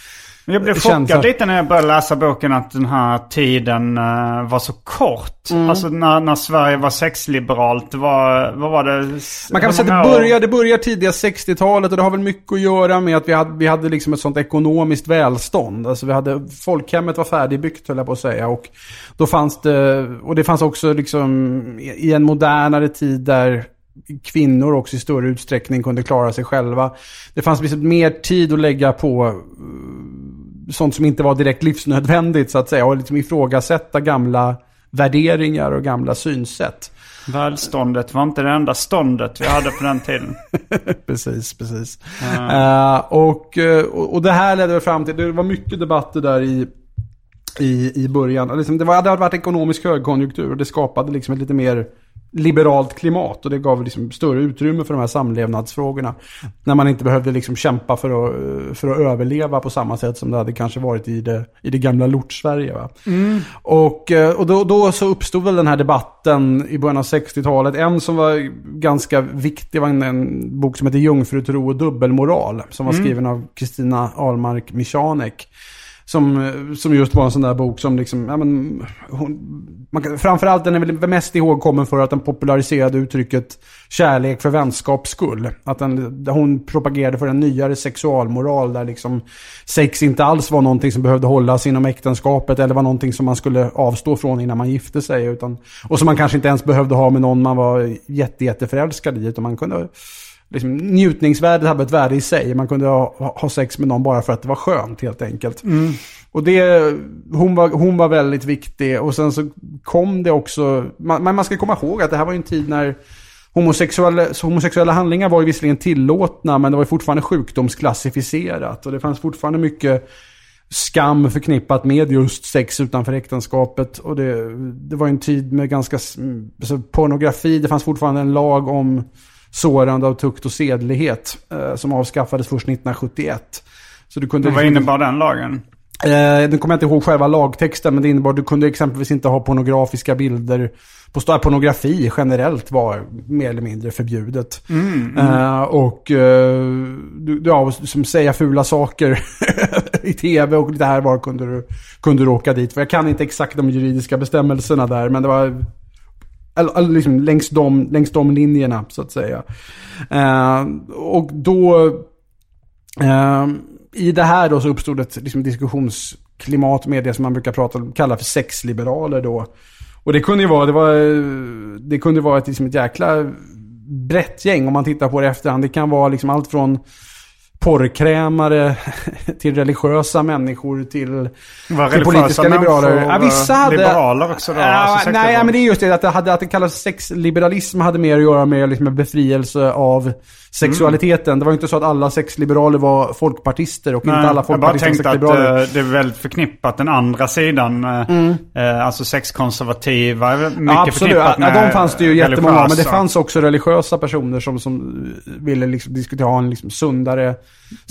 Jag blev chockad så- lite när jag började läsa boken att den här tiden eh, var så kort. Mm. Alltså när, när Sverige var sexliberalt. Vad, vad var det? Man kan väl säga att det börjar, det börjar tidiga 60-talet och det har väl mycket att göra med att vi hade, vi hade liksom ett sånt ekonomiskt välstånd. Alltså vi hade, folkhemmet var färdigbyggt höll jag på att säga. Och då fanns det, och det fanns också liksom i en modernare tid där kvinnor också i större utsträckning kunde klara sig själva. Det fanns liksom mer tid att lägga på sånt som inte var direkt livsnödvändigt så att säga. Och liksom ifrågasätta gamla värderingar och gamla synsätt. Välståndet var inte det enda ståndet vi hade på den tiden. [LAUGHS] precis, precis. Eh, och, eh, och och det här ledde fram till, det var mycket debatter där i, i, i början. Liksom, det, var, det hade varit ekonomisk högkonjunktur och det skapade liksom ett lite mer liberalt klimat och det gav liksom större utrymme för de här samlevnadsfrågorna. När man inte behövde liksom kämpa för att, för att överleva på samma sätt som det hade kanske varit i det, i det gamla Lort-Sverige. Va? Och, eh, och då, då så uppstod väl den här debatten i början av 60-talet. En som var ganska viktig var en, en bok som heter Jungfrutro och dubbelmoral. Som var skriven av Kristina Ahlmark Michanek. Som, eh, som just var en sån där bok som liksom, ja men, hon, man kan, framförallt den är väl mest ihågkommen för att den populariserade uttrycket kärlek för vänskaps skull. Att den, hon propagerade för en nyare sexualmoral där liksom sex inte alls var någonting som behövde hållas inom äktenskapet eller var någonting som man skulle avstå från innan man gifte sig. Utan, och som man kanske inte ens behövde ha med någon man var jätte, jätteförälskad i. Utan man kunde liksom, njutningsvärdet hade ett värde i sig. Man kunde ha, ha sex med någon bara för att det var skönt helt enkelt. Mm. Och det, hon var, hon var väldigt viktig. Och sen så kom det också, man, man ska komma ihåg att det här var ju en tid när homosexuella, homosexuella handlingar var ju visserligen tillåtna, men det var fortfarande sjukdomsklassificerat. Och det fanns fortfarande mycket skam förknippat med just sex utanför äktenskapet. Och det, det var en tid med ganska, alltså pornografi, det fanns fortfarande en lag om sårande av tukt och sedlighet eh, som avskaffades först 1971. Så du kunde Vad liksom- innebar den lagen? Eh, den kommer jag inte ihåg själva lagtexten, men det innebar att du kunde exempelvis inte ha pornografiska bilder på pornografi generellt var mer eller mindre förbjudet. Eh, och eh, du, ja, som säga fula saker [LAUGHS] i tv och det här var kunde du, kunde du åka dit. För jag kan inte exakt de juridiska bestämmelserna där, men det var eller, eller liksom längs, de, längs de linjerna så att säga. Eh, och då, eh, i det här då så uppstod ett liksom, diskussionsklimat med det som man brukar prata, kalla för sexliberaler då. Och det kunde ju vara, det var, det kunde vara ett, liksom ett jäkla brett gäng om man tittar på det i efterhand. Det kan vara liksom allt från porrkrämare [LAUGHS] till religiösa människor till, till politiska liberaler. Ja, vissa eh, hade... liberaler också då? Ja, Alltså nej, men det är just det att det, hade, att det kallas sexliberalism hade mer att göra med liksom en befrielse av sexualiteten. Det var ju inte så att alla sexliberaler var folkpartister och inte alla jag bara folkpartister var tänkte att sexliberaler. eh, det är väldigt förknippat den andra sidan. eh, eh, alltså sexkonservativa. Mycket Ja, absolut. förknippat Ja, med de fanns det ju jättemånga men det fanns också religiösa personer som, som ville liksom diskutera ha en liksom sundare,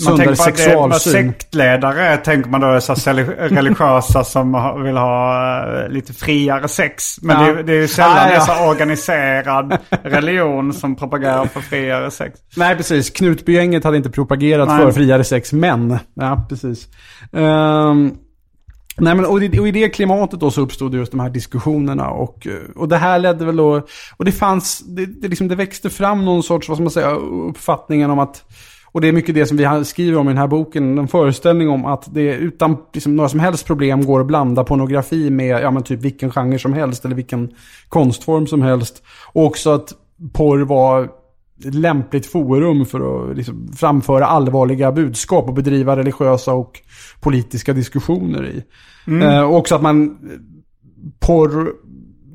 Man tänker på att det sexualsyn. sektledare tänker man då är så [LAUGHS] religiösa som vill ha eh, lite friare sex. Men Ja. det, det är ju sällan Ja, ja. är så organiserad religion som propagerar för friare sex. Nej, precis. Knutbygänget hade inte propagerat Nej. för friare sex, men... Ja, precis. Ehm, nej, men och i, och i det klimatet då så uppstod just de här diskussionerna. Och, eh, och det här ledde väl då... Och det fanns... Det, det, liksom, det växte fram någon sorts, vad ska man säga, uppfattningen om att... Och det är mycket det som vi skriver om i den här boken. En föreställning om att det utan liksom, några som helst problem går att blanda pornografi med ja, men typ vilken genre som helst. Eller vilken konstform som helst. Och också att porr var ett lämpligt forum för att liksom framföra allvarliga budskap och bedriva religiösa och politiska diskussioner i. Eh, och också att man porr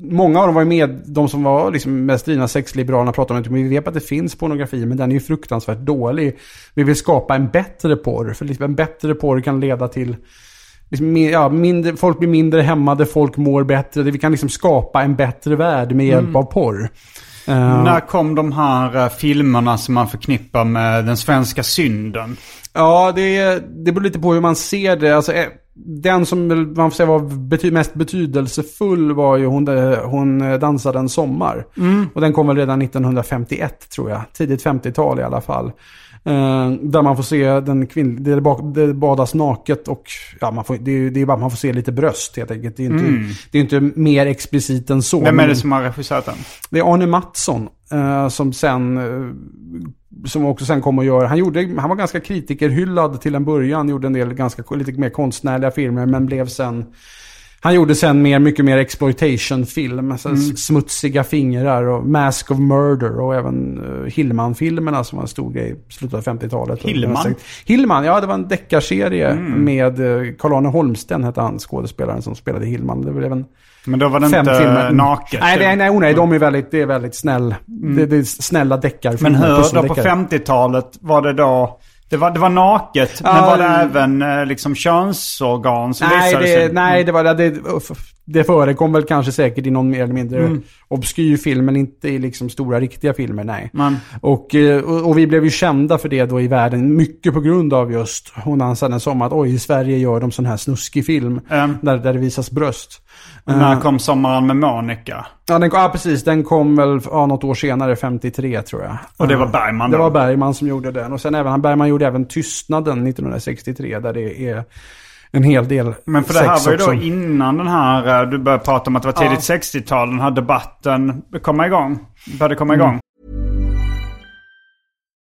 Många av dem var ju med, de som var liksom mest drivna sexliberalerna pratade om att vi vet att det finns pornografi men den är ju fruktansvärt dålig. Vi vill skapa en bättre porr, för liksom en bättre porr kan leda till liksom, ja, mindre, folk blir mindre hämmade, folk mår bättre. Vi kan liksom skapa en bättre värld med hjälp av porr. Eh, När kom de här eh, filmerna som man förknippar med den svenska synden? Ja, det, det beror lite på hur man ser det. Alltså, eh, den som man får säga var bety mest betydelsefull var ju hon, eh, hon eh, dansade en sommar. Och den kom väl redan 1951 tror jag. Tidigt 50-tal i alla fall. Eh, där man får se den kvinn, det, det badas naket och ja, man får, det, är, det är bara man får se lite bröst helt enkelt. Det är inte, det är inte mer explicit än så. Vem är det som har regisserat den? det är Arne Mattsson eh, som sen eh, som också sen kom att göra, han, gjorde, han var ganska kritikerhyllad till en början, gjorde en del ganska lite mer konstnärliga filmer, men blev sen han gjorde sen mer, mycket mer exploitation-film. Så Smutsiga fingrar och Mask of Murder och även uh, Hillman-filmerna som var en stor grej i slutet av 50-talet. Hillman? Hillman, ja det var en deckarserie med uh, Carl-Arne Holmsten hette han, skådespelaren som spelade Hillman. Det var även Men då var fem inte filmer. naket. Nej, typ. nej, nej, nej, de är väldigt, det är väldigt snäll. Det, det är snälla deckar. Men hur, då på 50-talet var det då... Det var, det var naket, men Ja, var det mm. även eh, liksom könsorgan som Nej, visade det, nej det, var, det, det förekom väl kanske säkert i någon mer eller mindre Mm. obskyr film, men inte i liksom stora riktiga filmer, nej. Men, Och, eh, och, och vi blev ju kända för det då i världen, mycket på grund av just Hon dansade en sommar, att oj, i Sverige gör de sån här snuskig film, Mm. där, där det visas bröst. när Eh, kom Sommaren med Monica? ja, den, ja, precis. Den kom väl ja, något år senare, 53 tror jag. Och det var Eh, Bergman Det då? var Bergman som gjorde den. Och sen även, Bergman gjorde även Tystnaden 1963, där det är en hel del Men för det här var ju då innan den här, eh, du började prata om att det var tidigt 60-tal, den här debatten komma igång. Började komma igång.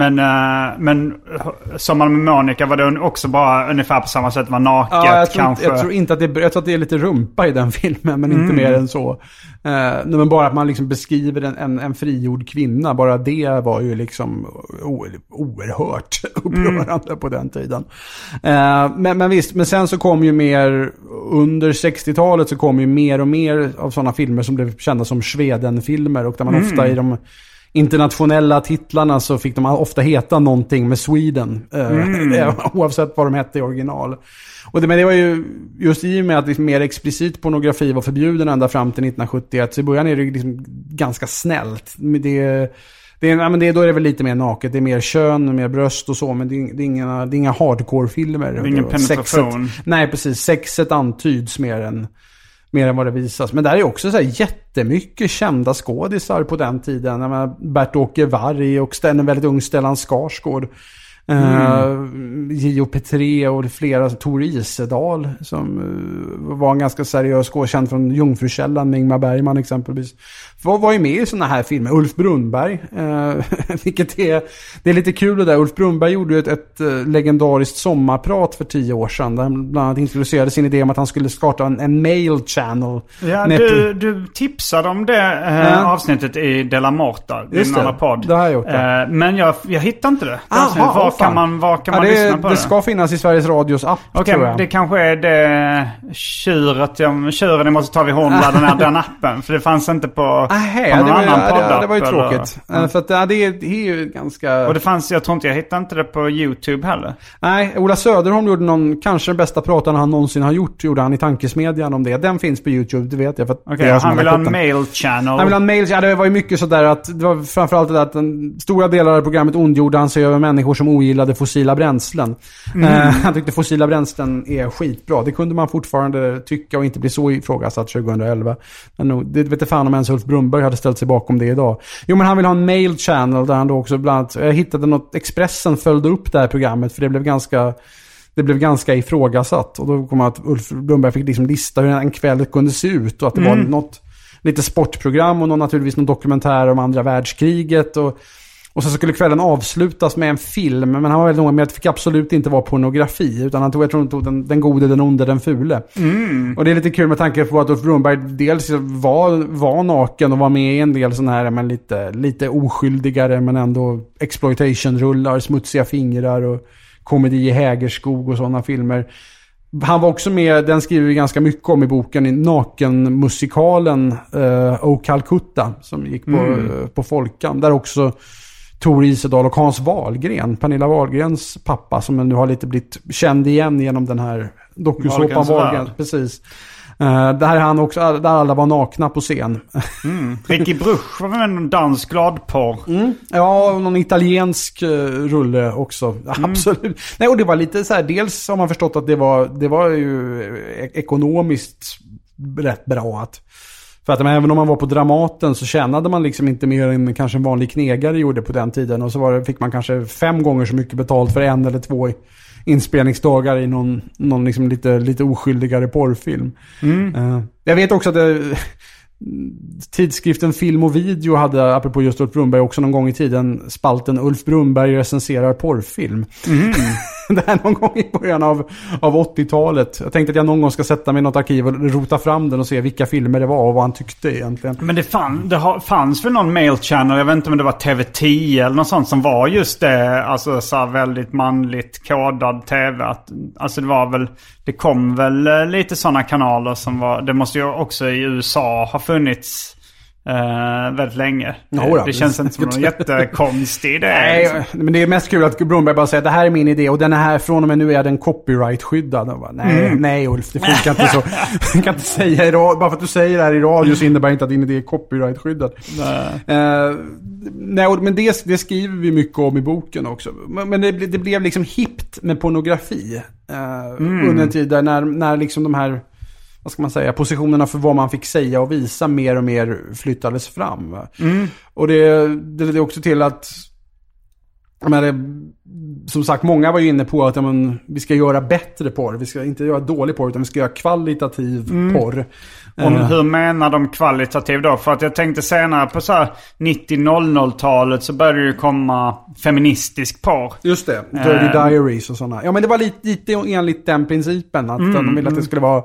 Men, eh, men eh, Sommaren med Monica var det också bara ungefär på samma sätt, var naket Ja, jag tror, kanske. inte, jag tror inte att det är, jag tror att det är lite rumpa i den [LAUGHS] filmen, men Mm. inte mer än så. Eh, men bara att man liksom beskriver en, en, en frigjord kvinna, bara det var ju liksom o, oerhört [LAUGHS] upprörande på den tiden. Eh, men, men visst, men sen så kom ju mer, under 60-talet så kom ju mer och mer av sådana filmer som blev kända som Sweden-filmer och där man ofta i de internationella titlarna så fick de ofta heta någonting med Sweden. eh, [LAUGHS] Oavsett vad de hette i original. Och det, men det var ju just i och med att liksom mer explicit pornografi var förbjuden ända fram till 1971. Så i början är det liksom ganska snällt. Det, det är, ja, men det, då är det väl lite mer naket. Det är mer kön, mer bröst och så. Men det är, det är inga, det är inga hardcore-filmer. Det är ingen penetration. Sexet, nej, precis. Sexet antyds mer än, mer än vad det visas. Men där är också så här jättemycket kända skådisar på den tiden. Bert-Åke Varg och en väldigt ung Stellan Skarsgård. Mm. Gio Petré och flera, Tor Isedal som eh, var en ganska seriös skådespelare, från Jungfrukällan med Ingmar Bergman exempelvis. Var, var ju med i sådana här filmer. Ulf Brunnberg, eh, [LAUGHS] vilket är, det är lite kul det där. Ulf Brunnberg gjorde ju ett, ett eh, legendariskt sommarprat för tio år sedan. Där han bland annat introducerade sin idé om att han skulle starta en, en mail channel. Ja, du, du tipsade om det Ja. avsnittet i Della Morta, din andra podd. Det har jag gjort, ja. Men jag, jag hittade inte det. Aha, kan man, var kan Ja, man det, lyssna på det? det ska finnas i Sveriges Radios app Okej, tror jag. det kanske är det tjuret, jag, tjuren jag måste ta vid horn, ladda ner [LAUGHS] den appen. För det fanns inte på, Nähä, på det någon var, annan ja, det, poddapp. det var ju eller- tråkigt. Mm. Eh, För att det, är, det är ju ganska... Och det fanns, jag tror inte, jag hittade inte det på YouTube heller. Nej, Ola Söderholm gjorde någon, kanske den bästa pratan han någonsin har gjort, gjorde han i Tankesmedjan om det. Den finns på YouTube, det vet jag. För Okej, det han vill ha en den. mail channel. Han vill ha en mail, ja det var ju mycket sådär att, det var framförallt det där att den, stora delar av programmet ondgjorde han sig över människor som ogillade fossila bränslen. Eh, [LAUGHS] han tyckte fossila bränslen är skitbra. Det kunde man fortfarande tycka och inte bli så ifrågasatt 2011. Men nog, det vet fan om ens Ulf Brunberg hade ställt sig bakom det idag. Jo men han vill ha en mail channel där han då också bland annat, jag hittade något, Expressen följde upp det här programmet för det blev ganska det blev ganska ifrågasatt. Och då kom att Ulf Lundberg fick liksom lista hur en kväll kunde se ut. Och att det var något lite sportprogram och någon, naturligtvis någon dokumentär om andra världskriget. Och Och sen skulle kvällen avslutas med en film, men han var väldigt noga med att det fick absolut inte vara pornografi. Utan han tog, jag tror han tog den, den gode, den onde, den fule. Och det är lite kul med tanke på att Ulf Brunnberg dels var, var naken och var med i en del sådana här, men lite, lite oskyldigare, men ändå exploitation-rullar, smutsiga fingrar och komedi i Hägerskog och sådana filmer. Han var också med, den skriver vi ganska mycket om i boken, i nakenmusikalen uh, O Calcutta som gick på, eh, på Folkan. Där också Tor Isedal och Hans Wahlgren, Pernilla Wahlgrens pappa, som nu har lite blivit känd igen genom den här dokusåpan Wahlgrens Wahlgren. Precis. Uh, där är han också, där alla var nakna på scen. Ricky Bruch var med i någon dansk gladporr. Ja, och någon italiensk uh, rulle också. Absolut. Nej, och det var lite så här, dels har man förstått att det var, det var ju eh, ekonomiskt rätt bra att för att men, även om man var på Dramaten så tjänade man liksom inte mer än kanske en vanlig knegare gjorde på den tiden. Och så var det, fick man kanske fem gånger så mycket betalt för en eller två inspelningsdagar i någon, någon liksom lite, lite oskyldigare porrfilm. Eh, jag vet också att det, tidskriften Film och Video hade, apropå just Ulf Brunnberg, också någon gång i tiden spalten Ulf Brunnberg recenserar porrfilm. [LAUGHS] [LAUGHS] det här någon gång i början av, av 80-talet. Jag tänkte att jag någon gång ska sätta mig i något arkiv och rota fram den och se vilka filmer det var och vad han tyckte egentligen. Men det, fann, det har, fanns väl någon mail channel, jag vet inte om det var TV10 eller något sånt som var just det. Alltså så här väldigt manligt kodad TV. Att, alltså det var väl, det kom väl eh, lite sådana kanaler som var, det måste ju också i USA ha funnits eh, väldigt länge. Jo det, det det- känns inte som någon [LAUGHS] jättekonstig idé. liksom. Nej, men det är mest kul att Brunberg bara säger att det här är min idé och den är här från och med nu är den copyright-skyddad. Och Bara, nej, nej Ulf, det funkar inte så. [LAUGHS] Du kan inte säga i radio, bara för att du säger det här i radio så innebär inte att din idé är copyright-skyddad. Nej, och- men det, det skriver vi mycket om i boken också. Men, det, det blev liksom hippt med pornografi. eh, Under en tid där när, när liksom de här, vad ska man säga, positionerna för vad man fick säga och visa mer och mer flyttades fram. va. Och det, det ledde också till att menar, som sagt, många var ju inne på att ja, men, vi ska göra bättre porr. Vi ska inte göra dålig porr, utan vi ska göra kvalitativ porr. Och Eh, hur menar de kvalitativ då? För att jag tänkte senare på så här 90-00-talet så började det ju komma feministisk porr. Just det, Dirty Diaries och sådana. Ja men det var lite, lite enligt den principen. Att de ville att det skulle vara...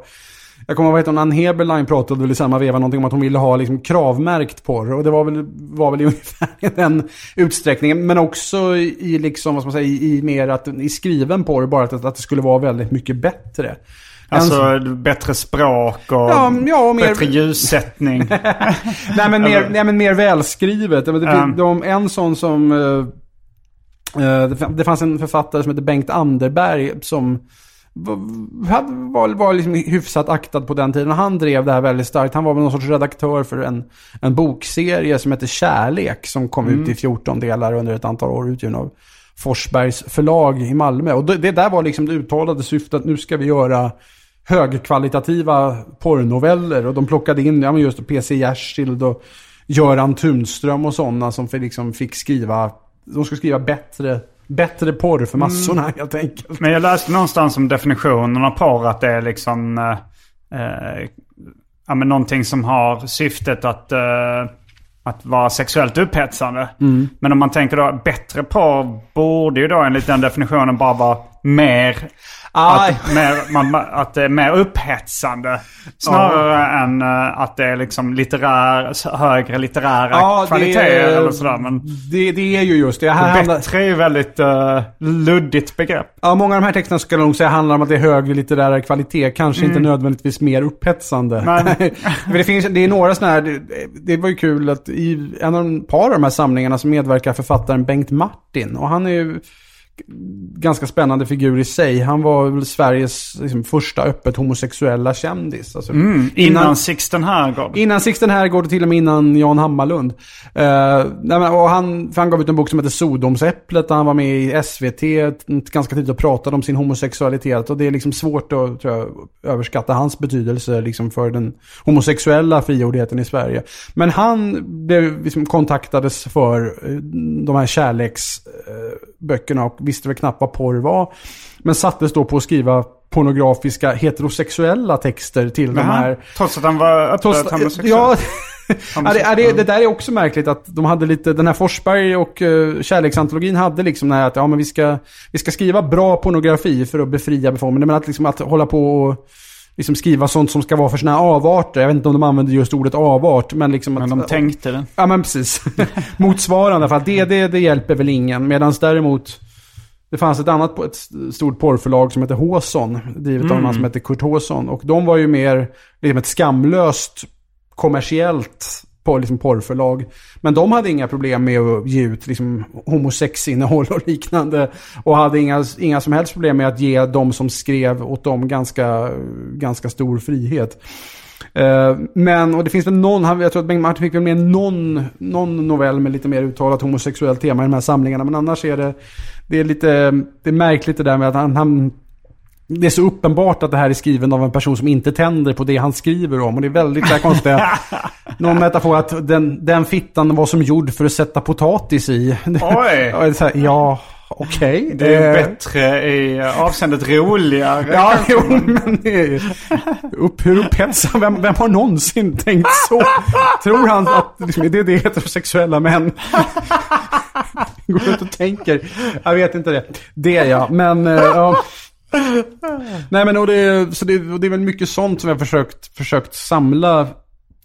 Jag kommer ihåg att Ann Heberlein pratade väl i samma veva någonting om att hon ville ha liksom kravmärkt porr. Och det var väl, var väl i [LAUGHS] ungefär den utsträckningen. Men också i, liksom, vad ska man säga, i, i mer att i skriven porr. Bara att, att det skulle vara väldigt mycket bättre. Alltså bättre språk och Ja, ja, mer- bättre ljussättning. [LAUGHS] nej, men mer, nej men mer välskrivet. Det, Ja. de, en sån som... eh, det fann- det fanns en författare som heter Bengt Anderberg som var, var, liksom hyfsat aktad på den tiden. Han drev det här väldigt starkt. Han var väl någon sorts redaktör för en, en bokserie som heter Kärlek. Som kom ut i 14 delar under ett antal år utgiven av Forsbergs förlag i Malmö. Och det, det där var liksom det uttalade syftet att nu ska vi göra högkvalitativa porrnoveller. Och de plockade in ja, just P.C. Jersild och Göran Tunström och sådana som för, liksom fick skriva, de skulle skriva bättre, bättre porr för massorna helt enkelt. Men jag läste någonstans om definitionen av porr att det är liksom... Eh, eh, ja, men någonting som har syftet att, eh, att vara sexuellt upphetsande. Men om man tänker då bättre porr borde ju då enligt den definitionen bara vara mer... Att, mer, man, att det är mer upphetsande. Snarare än eh, att det är liksom litterär, högre litterära kvaliteter eller sådär. Men det, det är ju just det. Här handlar, bättre är ju väldigt uh, luddigt begrepp. ja, många av de här texterna skulle jag nog säga handlar om att det är högre litterär kvalitet. Kanske inte nödvändigtvis mer upphetsande. För [LAUGHS] det, finns, det är några sådana här, det, det var ju kul att i en av de par av de här samlingarna så medverkar författaren Bengt Martin. Och han är ju ganska spännande figur i sig. Han var väl Sveriges liksom, första öppet homosexuella kändis. Alltså, Innan Sixten Herrgård. Innan Sixten Herrgård och till och med innan Jan Hammarlund. Uh, och han, han gav ut en bok som heter Sodomsäpplet där han var med i SVT ganska tidigt och pratade om sin homosexualitet. Och det är liksom svårt att jag, överskatta hans betydelse liksom, för den homosexuella frigjordheten i Sverige. Men han blev, liksom, kontaktades för eh, de här kärleksböckerna och visste väl knappt vad porr var. Men sattes då på att skriva pornografiska heterosexuella texter till de Jaha. här Trots att han var öppet Trots, homosexuell. ja, [LAUGHS] ja, det, ja, det, det där är också märkligt att de hade lite, den här Forsberg och uh, kärleksantologin hade liksom det här att ja, men vi, ska, vi ska skriva bra pornografi för att befria befolkningen. Men att, liksom, att hålla på och liksom skriva sånt som ska vara för sina avarter. Jag vet inte om de använder just ordet avart. Men, liksom men att, de tänkte det. Ja men precis. [LAUGHS] Motsvarande för att det, det, det hjälper väl ingen. Medan däremot det fanns ett annat ett stort porrförlag som heter Håson. Drivet mm. av en man som heter Kurt Håson. Och de var ju mer liksom ett skamlöst kommersiellt på liksom porrförlag. Men de hade inga problem med att ge ut liksom homosexinnehåll och liknande. Och hade inga, inga som helst problem med att ge de som skrev åt dem ganska, ganska stor frihet. Uh, men, och det finns väl någon, jag tror att Bengt Martin fick väl med någon, någon novell med lite mer uttalat homosexuellt tema i de här samlingarna. Men annars är det, det är lite, det är märkligt det där med att han, han det är så uppenbart att det här är skriven av en person som inte tänder på det han skriver om. Och det är väldigt där konstiga... [LAUGHS] någon metafor att den, den fittan var som gjord för att sätta potatis i. Oj! [LAUGHS] ja, okej. Okay. Det är eh. bättre i avseendet roligare. ja, jo, men det är upp, hur upphetsad. Vem, vem har någonsin tänkt så? Tror han att liksom, det är det heterosexuella män [LAUGHS] går ut och tänker? Jag vet inte det. Det är jag, men... Uh, ja. Nej men och det, så det, och det är väl mycket sånt som jag försökt, försökt samla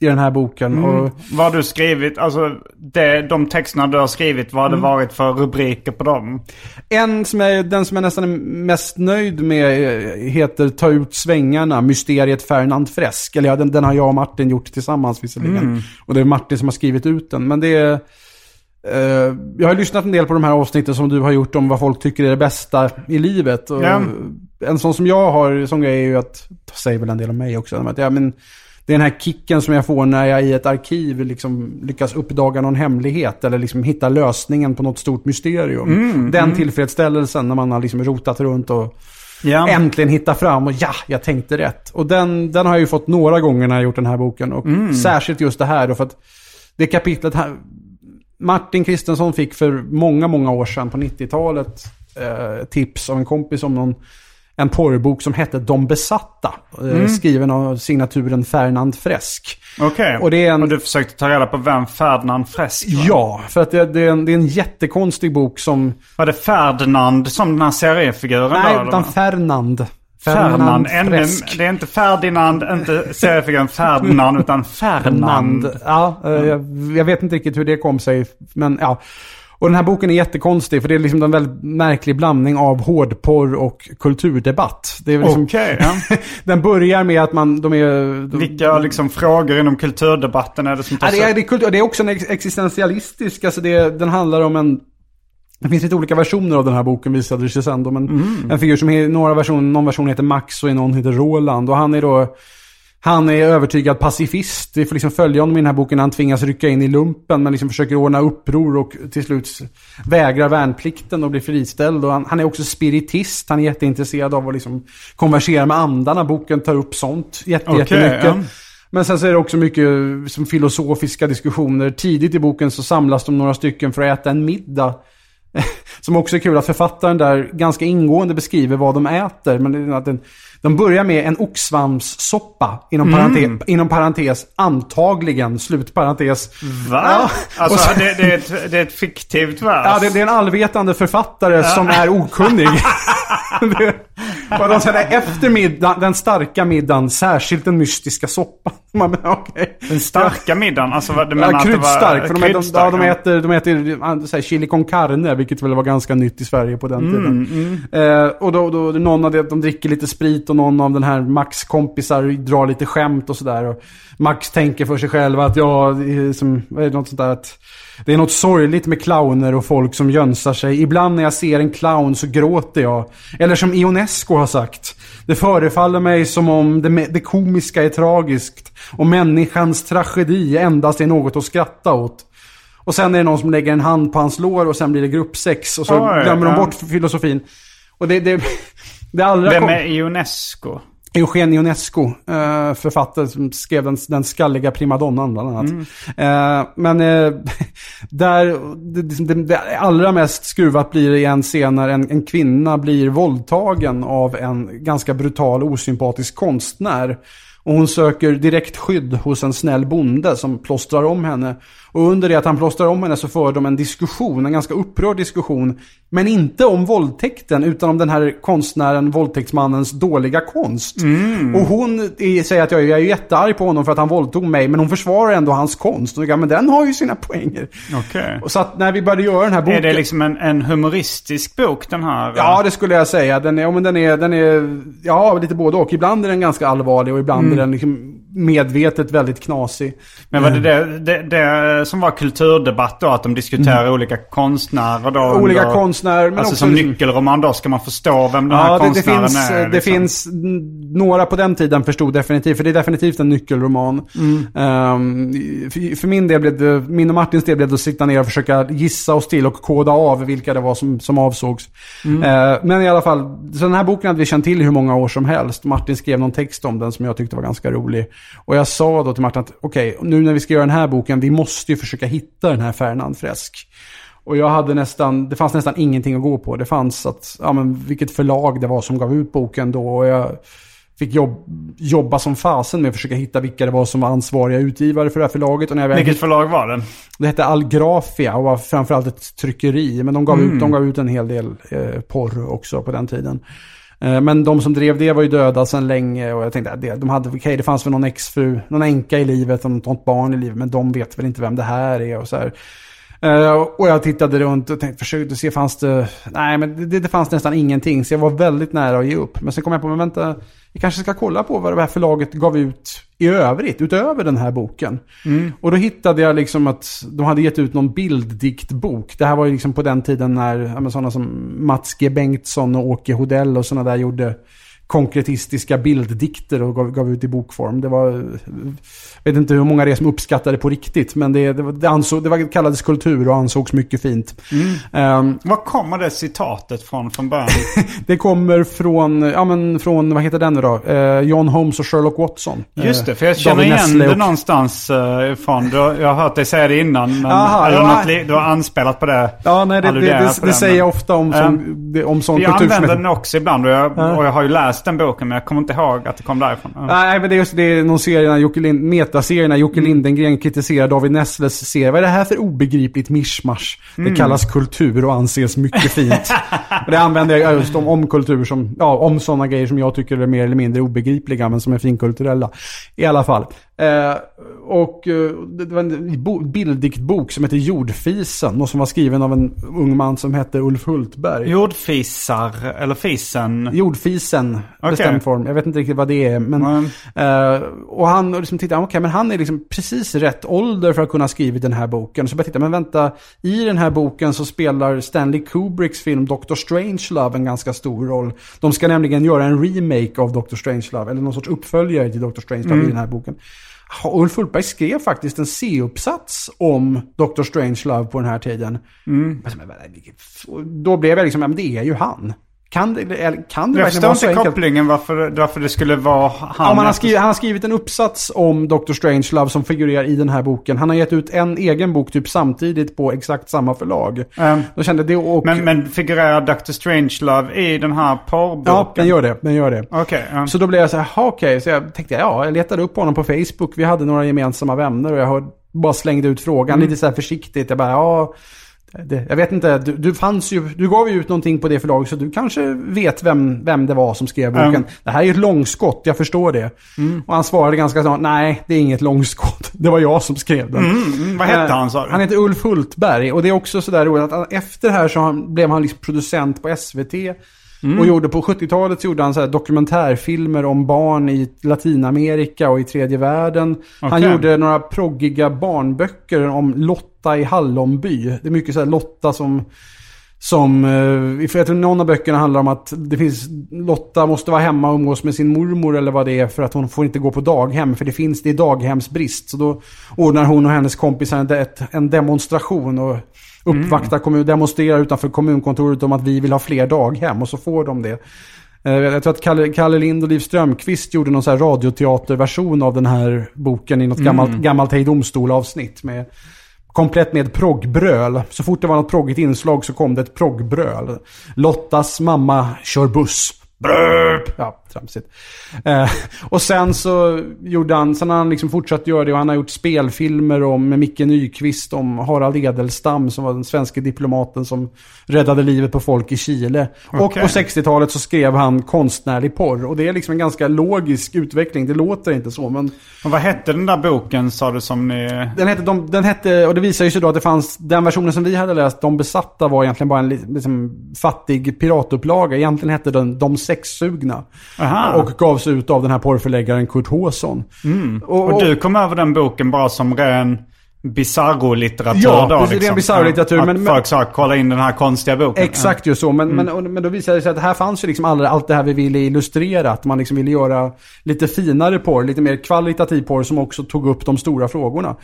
i den här boken. Mm. Och... Vad har du skrivit? Alltså det, de texterna du har skrivit, vad har det mm. varit för rubriker på dem? En som är, den som jag nästan är mest nöjd med heter Ta ut svängarna, Mysteriet Ferdinand Fresk. Eller ja, den, den har jag och Martin gjort tillsammans visserligen. Mm. Och det är Martin som har skrivit ut den. Men det är... Uh, jag har lyssnat en del på de här avsnitten som du har gjort om vad folk tycker är det bästa i livet. Och ja. En sån som jag har, som grej är ju att, det säger väl en del om mig också, att ja, men det är den här kicken som jag får när jag i ett arkiv liksom lyckas uppdaga någon hemlighet eller liksom hitta lösningen på något stort mysterium. Mm, den mm. tillfredsställelsen när man har liksom rotat runt och ja. äntligen hittat fram och ja, jag tänkte rätt. Och den, den har jag ju fått några gånger när jag gjort den här boken. Och mm. särskilt just det här då, för att det kapitlet här, Martin Kristensson fick för många, många år sedan på 90-talet eh, tips av en kompis om någon en porrbok som hette De besatta. Eh, mm. Skriven av signaturen Ferdinand Fresk. Okej, okay. och, och du försökte ta reda på vem Ferdinand Fresk var? Ja, för att det, det, är en, det är en jättekonstig bok som... Var det Ferdinand som den här seriefiguren Nej, då, utan Fernand. Ferdinand, Ferdinand det är inte Ferdinand, inte seriefiguren Ferdinand, utan Fernand. Ja, eh, jag, jag, vet inte riktigt hur det kom sig. Men ja. Och den här boken är jättekonstig för det är liksom en väldigt märklig blandning av hårdporr och kulturdebatt. Det är liksom, okay, ja. [LAUGHS] den börjar med att man, de är... De, Vilka liksom frågor inom kulturdebatten är det som tas ja, det, är, det, det är också en existentialistisk, alltså det, den handlar om en det finns lite olika versioner av den här boken visade det sig sen då, men mm. en figur som är, några versioner, någon version heter Max och någon heter Roland. Och han är då han är övertygad pacifist. Vi får liksom följa honom i den här boken. Han tvingas rycka in i lumpen men liksom försöker ordna uppror och till slut vägrar värnplikten och blir friställd. Och han, han är också spiritist. Han är jätteintresserad av att liksom konversera med andarna. Boken tar upp sånt jätte, okay, jättemycket. Ja. Men sen så är det också mycket som filosofiska diskussioner. Tidigt i boken så samlas de några stycken för att äta en middag. [LAUGHS] Som också är kul att författaren där ganska ingående beskriver vad de äter. Men att den, de börjar med en oxsvampssoppa, inom, mm. parentes, inom parentes, antagligen, slutparentes. Va? Ja, alltså så, det, det, är ett, det är ett fiktivt vers? Ja, det, det, är en allvetande författare ja. som är okunnig. [LAUGHS] det, och de säger efter middagen, den starka middagen, särskilt den mystiska soppan. [LAUGHS] Man, okay. Den starka middagen? Alltså du menar ja, kryddstark. För de, kryddstark, de, de, äter, de äter så här, chili con carne, vilket väl var ganska nytt i Sverige på den mm, tiden. Mm. Eh, och då, då, någon av det, de dricker lite sprit och någon av den här Max kompisar drar lite skämt och sådär. Max tänker för sig själv att ja, som, vad är det, något sånt där att det är något sorgligt med clowner och folk som jönsar sig. Ibland när jag ser en clown så gråter jag. Eller som Ionesco har sagt. Det förefaller mig som om det, det komiska är tragiskt och människans tragedi endast är något att skratta åt. Och sen är det någon som lägger en hand på hans lår och sen blir det gruppsex och så Oj, glömmer de bort filosofin. Och det, det, det allra... Vem är Ionesco? Eugen Ionesco, eh, författare som skrev den, den skalliga primadonnan bland annat. Mm. Eh, men eh, [LAUGHS] där, det, det, det, allra mest skruvat blir det i en scen när en, en kvinna blir våldtagen av en ganska brutal osympatisk konstnär. Och hon söker direkt skydd hos en snäll bonde som plåstrar om henne. Och under det att han plåstrar om henne så för de en diskussion, en ganska upprörd diskussion. Men inte om våldtäkten utan om den här konstnären, våldtäktsmannens dåliga konst. Och hon säger att jag, jag är jättearg på honom för att han våldtog mig. Men hon försvarar ändå hans konst. Och jag, men den har ju sina poänger. Och så att när vi började göra den här boken. Är det liksom en, en humoristisk bok den här? Ja, det skulle jag säga. Den är, ja, men den är, den är, ja, lite både och. Ibland är den ganska allvarlig och ibland är den liksom medvetet väldigt knasig. Men var det, det det det som var kulturdebatt då? Att de diskuterar olika konstnärer då? Mm. Olika under- konstnärer, men alltså också som liksom- nyckelroman då ska man förstå vem den här Ja, det, det, konstnären finns, är. det liksom. finns n- några på den tiden förstod definitivt, för det är definitivt en nyckelroman. Ehm, för, för min del blev det, min och Martins del blev det att sitta ner och försöka gissa oss till och koda av vilka det var som, som avsågs. Eh, men i alla fall, så den här boken hade vi känt till hur många år som helst. Martin skrev någon text om den som jag tyckte var ganska rolig. Och jag sa då till Martin att okej, nu när vi ska göra den här boken, vi måste ju försöka hitta den här Ferdinand Fresk. Och jag hade nästan, det fanns nästan ingenting att gå på. Det fanns att, ja men vilket förlag det var som gav ut boken då. Och jag fick jobb, jobba som fasen med att försöka hitta vilka det var som var ansvariga utgivare för det här förlaget. Och när jag Vilket förlag var det? det hette Algrafia och var framförallt ett tryckeri. Men de gav, ut, de gav ut en hel del eh, porr också på den tiden. Eh, men de som drev det var ju döda sedan länge och jag tänkte att det, de hade, okej det fanns väl någon exfru, någon änka i livet och något barn i livet. Men de vet väl inte vem det här är och så här. Eh, och jag tittade runt och tänkte, försökte se, fanns det... Nej, men det, det fanns nästan ingenting. Så jag var väldigt nära att ge upp. Men sen kom jag på, men vänta, vi kanske ska kolla på vad det här förlaget gav ut i övrigt, utöver den här boken. Och då hittade jag liksom att de hade gett ut någon bilddiktbok. Det här var ju liksom på den tiden när ja, sådana som Mats G. Bengtsson och Åke Hodell och sådana där gjorde konkretistiska bilddikter och gav, gav ut i bokform. Det var, jag vet inte hur många det är som uppskattade på riktigt, men det, det, det, ansåg, det var, kallades kultur och ansågs mycket fint. Ehm, Var kommer det citatet från från början? [LAUGHS] det kommer från, ja men från, vad heter den nu då? Eh, John Holmes och Sherlock Watson. Just det, för jag Eh, känner David igen det och- någonstans uh. Du, har- jag har hört dig säga det innan. Men, Aha, ja. li- du har anspelat på det. Ja, nej, det, det, det, det säger jag ofta om, som, det- om sån Jag kultur som använder den också ibland och jag, Ja. och jag har ju läst den boken men jag kommer inte ihåg att det kom därifrån. Nej, men det är just det är någon serie när Jocke Lind, metaserie när Jocke Lindengren kritiserar David Nessles serie. Vad är det här för obegripligt mischmasch? Det kallas kultur och anses mycket fint. [LAUGHS] det använder jag just om, om kultur som, ja, om sådana grejer som jag tycker är mer eller mindre obegripliga men som är finkulturella. I alla fall. Eh, och eh, det var en bo, bilddiktbok som heter Jordfisen och som var skriven av en ung man som hette Ulf Hultberg. Jordfisar, eller fisen. Jordfisen, Okej. bestämd form. Jag vet inte riktigt vad det är. Men, eh, och han liksom tittade, okej men han är liksom precis rätt ålder för att kunna ha skrivit den här boken. Så jag titta, men vänta, i den här boken så spelar Stanley Kubricks film Dr. Strangelove en ganska stor roll. De ska nämligen göra en remake av Dr. Strangelove, eller någon sorts uppföljare till Dr. Strangelove i den här boken. Ulf Hultberg skrev faktiskt en C-uppsats om Dr. Strangelove på den här tiden. Och Då blev jag liksom, men det är ju han. Kan det, eller kan det Jag verkligen vara så enkelt? kopplingen varför, varför det skulle vara han. Ja, efter- skrivit, han har skrivit en uppsats om Dr. Strangelove som figurerar i den här boken. Han har gett ut en egen bok typ samtidigt på exakt samma förlag. Ehm, Då kände det och... men, men figurerar Dr. Strangelove i den här porrboken? ja, den gör det. Den gör det. Okej. ja. Så då blev jag så här, "Ha, okej. Så jag tänkte, ja, jag letade upp honom på Facebook. Vi hade några gemensamma vänner och jag hör- bara slängde ut frågan Mm. lite så här försiktigt. Jag bara, ja, det, jag vet inte, du, du fanns ju, du gav ju ut någonting på det förlaget så du kanske vet vem, vem det var som skrev boken. Mm. Det här är ju ett långskott, jag förstår det. Och han svarade ganska snart, nej, det är inget långskott. [LAUGHS] Det var jag som skrev den. Mm, vad hette Eh, han sa du? Han heter Ulf Hultberg och det är också sådär roligt att han, efter det här så han, blev han liksom producent på SVT. Mm. Och gjorde på 70-talet så gjorde han så dokumentärfilmer om barn i Latinamerika och i tredje världen. Han Okej. gjorde några proggiga barnböcker om Lotta i Hallonby. Det är mycket så här Lotta som... Som, eh, för jag tror någon av böckerna handlar om att det finns, Lotta måste vara hemma och umgås med sin mormor eller vad det är för att hon får inte gå på daghem för det finns, det är daghemsbrist. Så då ordnar hon och hennes kompisar en, demonstration och uppvaktar kommun, demonstrerar utanför kommunkontoret om att vi vill ha fler daghem och så får de det. Eh, Jag tror att Kalle, Kalle Lind och Liv Strömquist gjorde någon så här radioteaterversion av den här boken i något gammalt, gammalt Hej Domstol-avsnitt. Med, komplett med proggbröl. Så fort det var något proggigt inslag så kom det ett proggbröl. Lottas mamma kör buss. Bröp! Ja tramsigt. Eh, och sen så gjorde han, sen har han liksom fortsatt göra det och han har gjort spelfilmer om med Micke Nyqvist om Harald Edelstam som var den svenska diplomaten som räddade livet på folk i Chile. Och Okej. på 60-talet så skrev han konstnärlig porr. Och det är liksom en ganska logisk utveckling. Det låter inte så men Och vad hette den där boken sa du som ni... den hette, de, den hette, och det visar ju sig då att det fanns, den versionen som vi hade läst, De besatta var egentligen bara en li- liksom, fattig piratupplaga. Egentligen hette den De sexsugna. Aha. Och gavs ut av den här porrförläggaren Kurt Håsson. Och, Och du kom över den boken bara som ren bizarro-litteratur Ja, då? precis, ren bizarro-litteratur, Att men- folk sa kolla in den här konstiga boken. Exakt ju så, men, men, och- men då visade det sig att här fanns ju liksom alla, allt det här vi ville illustrera. Att man liksom ville göra lite finare porr, lite mer kvalitativ porr som också tog upp de stora frågorna.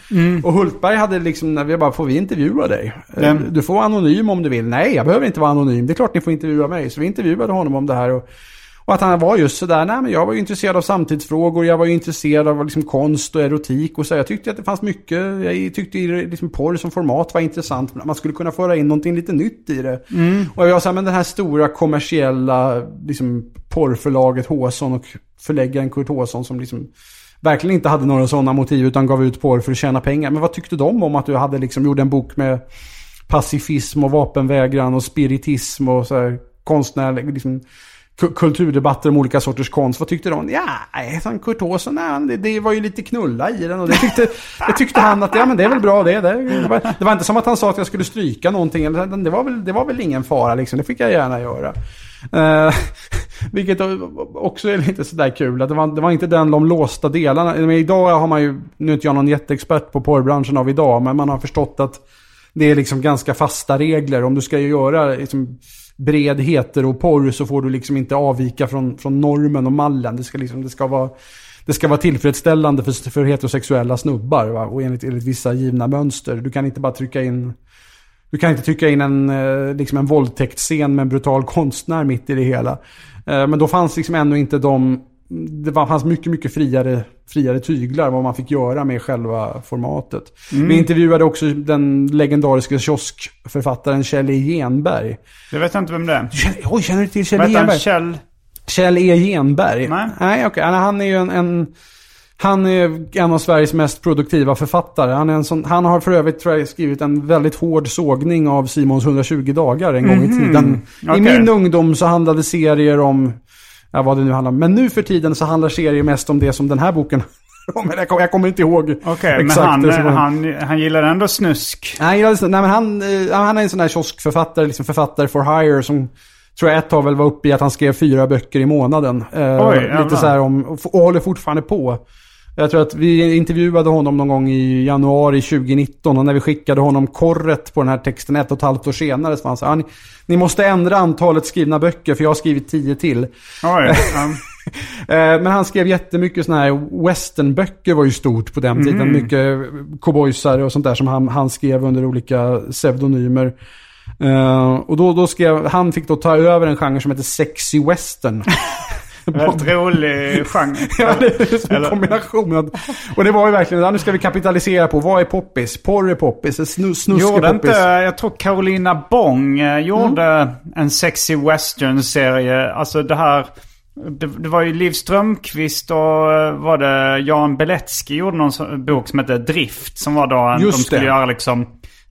Och Hultberg hade liksom, när vi bara, får vi intervjua dig? Vem? Du får vara anonym om du vill. Nej, jag behöver inte vara anonym. Det är klart ni får intervjua mig. Så vi intervjuade honom om det här. Och, och att han var just sådär, nej men jag var ju intresserad av samtidsfrågor, jag var ju intresserad av liksom konst och erotik och så. Jag tyckte att det fanns mycket, jag tyckte liksom porr som format var intressant. Man skulle kunna föra in någonting lite nytt i det. Och jag sa, men den här stora kommersiella liksom, porrförlaget Håsson och förläggaren Kurt Håsson som liksom verkligen inte hade några sådana motiv utan gav ut porr för att tjäna pengar. Men vad tyckte de om att du hade liksom gjort en bok med pacifism och vapenvägran och spiritism och så här konstnärlig, liksom, kulturdebatter om olika sorters konst. Vad tyckte de? Ja, han Kurt Åsson, det, det var ju lite knulla i den. Och det tyckte, det tyckte han att, ja men det är väl bra det. Det, var, det var inte som att han sa att jag skulle stryka någonting. Det var väl, det var väl ingen fara liksom, det fick jag gärna göra. Uh, [LAUGHS] vilket också är lite sådär kul. Att det, var, det var inte den de låsta delarna. Men idag har man ju, nu är inte jag någon jätteexpert på porrbranschen av idag, men man har förstått att det är liksom ganska fasta regler. Om du ska ju göra liksom bred heteroporr så får du liksom inte avvika från, från normen och mallen. Det ska, liksom, det ska vara... Det ska vara tillfredsställande för, för heterosexuella snubbar va? och enligt, enligt vissa givna mönster. Du kan inte bara trycka in du kan inte trycka in en, eh, liksom en våldtäktsscen med en brutal konstnär mitt i det hela. Eh, men då fanns liksom ännu inte de... Det var- fanns mycket, mycket friare, friare tyglar vad man fick göra med själva formatet. Vi intervjuade också den legendariska kioskförfattaren Kjell E. Genberg. Jag vet inte vem det är. Känner, oj, känner du till Kjell E. Genberg? Kjell? Kjell E. Genberg? Nej. Nej, okej. Han- Han är ju en, en... Han är en av Sveriges mest produktiva författare. Han, är en sån, han har för övrigt tror jag, skrivit en väldigt hård sågning av Simons 120 dagar en gång i tiden. I Okej. min ungdom så handlade serier om, ja, vad det nu handlar om. Men nu för tiden så handlar serier mest om det som den här boken. [LAUGHS] Jag kommer, jag kommer inte ihåg Okej, men exakt han, det som- han, han gillar ändå snusk. Nej, jag- nej men han, eh, han är en sån här kioskförfattare, liksom författare for hire som tror jag ett tag väl var uppe i att han skrev fyra böcker i månaden. Eh, Oj, jävlar. lite så här om, och håller fortfarande på. Jag tror att vi intervjuade honom någon gång i januari 2019 och när vi skickade honom korret på den här texten ett och ett halvt år senare så var han så här, "Ah, ni, ni måste ändra antalet skrivna böcker för jag har skrivit tio till. Oj. ja. [LAUGHS] Eh, Men han skrev jättemycket sådana här westernböcker var ju stort på den tiden. Mycket cowboysare och sånt där som han, han skrev under olika pseudonymer. Eh, och då, då skrev, han fick då ta över en genre som heter sexy western. [LAUGHS] Väldigt rolig genre. [LAUGHS] ja, det är en kombination. Och det var ju verkligen, ja, nu ska vi kapitalisera på, vad är poppis? Porr är poppis, snus, snusk är inte, poppis. jag tror Carolina Bong eh, gjorde en sexy western-serie. Alltså det här, det, det var ju Liv Strömquist och eh, var det Jan Beletski gjorde någon bok som hette Drift. Som var då en, Just de skulle det. göra liksom,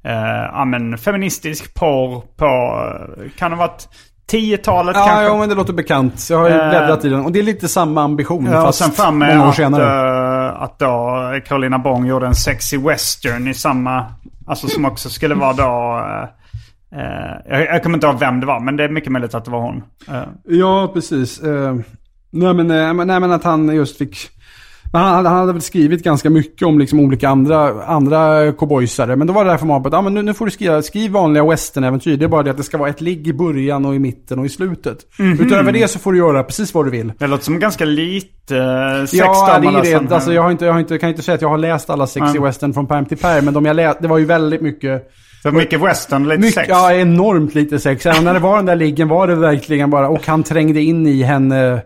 eh, ja men feministisk porr på, eh, kan det ha varit 10-talet Ja, kanske? ja, men det låter bekant. Jag har ju Eh, bläddrat i den. Och det är lite samma ambition, Ja, fast sen fram med många år att, senare. eh, att då Carolina Bong gjorde en sexy western i samma, alltså som också skulle vara då, eh, eh, jag, jag kommer inte ihåg vem det var, men det är mycket möjligt att det var hon. Eh, Ja, precis. Eh, nej, men, men- nej, men att han just fick... Men han, hade- han hade väl skrivit ganska mycket om liksom olika andra, andra cowboysare. Men då var det därför man bara, ja, men nu, nu får du skriva, skriv vanliga westernäventyr. Det är bara det att det ska vara ett ligg i början och i mitten och i slutet. Utöver det så får du göra precis vad du vill. det låter som ganska lite eh, sex Ja, det är det. Alltså, jag, har inte, jag har inte, kan inte säga att jag har läst alla sexy Nej. western från pärm till pärm. Men de jag läst, det var ju väldigt mycket... Så mycket western, lite Mycket, sex. ja, enormt lite sex. Även när det var den där liggen var det verkligen bara, och han trängde in i henne.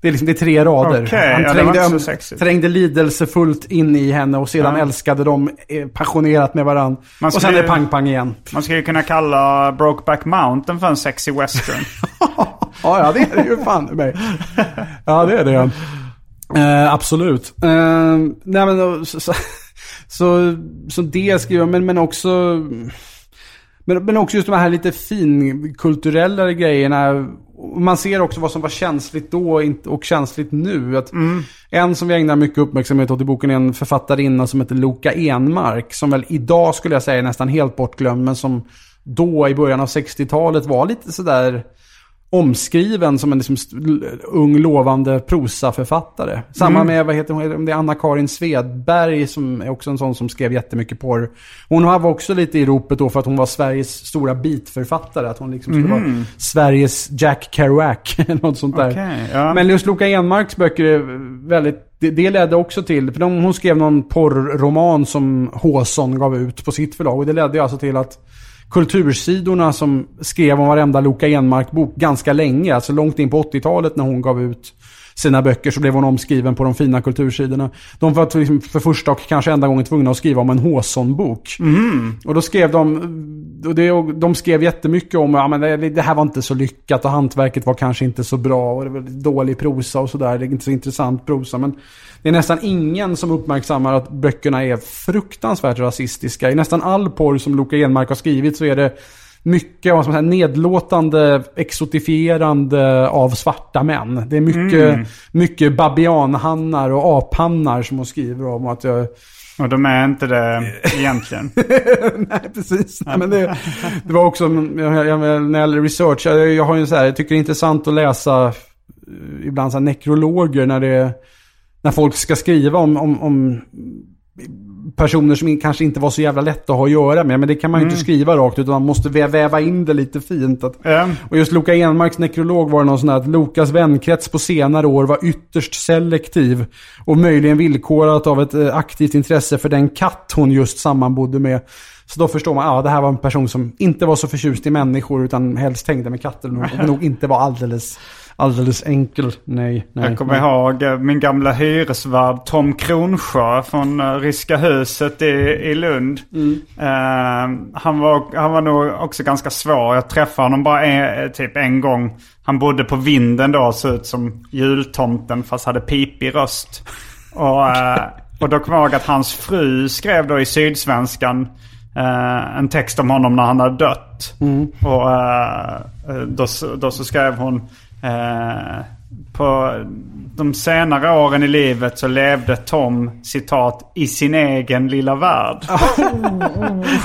Det är, liksom, det är tre rader. Okej, han ja, trängde, så sexigt. trängde lidelsefullt in i henne och sedan Ja. älskade de eh, passionerat med varandra. Och sen är det pang-pang igen. Man skulle kunna kalla Brokeback Mountain för en sexy western. [LAUGHS] Ja, ja, det är det ju fan mig. Ja, det är det. Eh, absolut. Eh, nej, men så, så, så, så det skriver jag, men, men också... Men, men också just de här lite finkulturella grejerna. Man ser också vad som var känsligt då och känsligt nu. Att En som vi ägnar mycket uppmärksamhet åt i boken är en författarinna som heter Loka Enmark. Som väl idag skulle jag säga är nästan helt bortglömd. Men som då i början av 60-talet var lite sådär omskriven som en liksom ung lovande prosaförfattare. Samma med, vad heter hon, det är Anna-Karin Svedberg som är också en sån som skrev jättemycket porr. Hon var också lite i ropet då för att hon var Sveriges stora beatförfattare. Att hon liksom skulle vara Sveriges Jack Kerouac [LAUGHS] något sånt där. Okej, ja. Men just Loka Enmarks böcker är väldigt, det, det ledde också till, för de, hon skrev någon porrroman som Håson gav ut på sitt förlag. Och det ledde alltså till att kultursidorna som skrev om varenda Loka Enmark-bok ganska länge, alltså långt in på 80-talet när hon gav ut sina böcker så blev hon omskriven på de fina kultursidorna. De var liksom för första och kanske enda gången tvungna att skriva om en Håson-bok. Och då skrev de, och det, och de skrev jättemycket om att ja, det här var inte så lyckat och hantverket var kanske inte så bra och det var dålig prosa och sådär. Det är inte så intressant prosa. Men det är nästan ingen som uppmärksammar att böckerna är fruktansvärt rasistiska. I nästan all porr som Loka Enmark har skrivit så är det mycket vad ska man säga, nedlåtande, exotifierande av svarta män. Det är mycket, mycket babianhannar och aphannar som hon skriver om. Att jag, Och de är inte det egentligen. [LAUGHS] nej, precis. Nej, men det, det var också, jag, jag, när gäller research, jag, jag har ju så här, jag tycker det är intressant att läsa eh, ibland så nekrologer när det när folk ska skriva om, om, om personer som kanske inte var så jävla lätta att ha att göra med. Men det kan man ju inte skriva rakt utan man måste vä- väva in det lite fint. Att, Ja. och just Loka Enmarks nekrolog var det någon sån här att Lokas vänkrets på senare år var ytterst selektiv. Och möjligen villkorat av ett eh, aktivt intresse för den katt hon just sammanbodde med. Så då förstår man, ja det här var en person som inte var så förtjust i människor utan helst hängde med katter. Och nog [LAUGHS] inte var alldeles, alldeles enkel. Nej, nej. Jag kommer nej. ihåg eh, min gamla hyresvärd Tom Kronsjö från eh, Ryska huset i, i Lund. Eh, han, var, han var nog också ganska svår. Jag träffade honom bara en, typ en gång. Han bodde på vinden då och såg ut som jultomten fast hade pipig röst. Och, eh, och då kommer jag ihåg att hans fru skrev då i Sydsvenskan eh, en text om honom när han hade dött. Och eh, eh, då, då så skrev hon eh, på de senare åren i livet så levde Tom, citat, i sin egen lilla värld. [LAUGHS]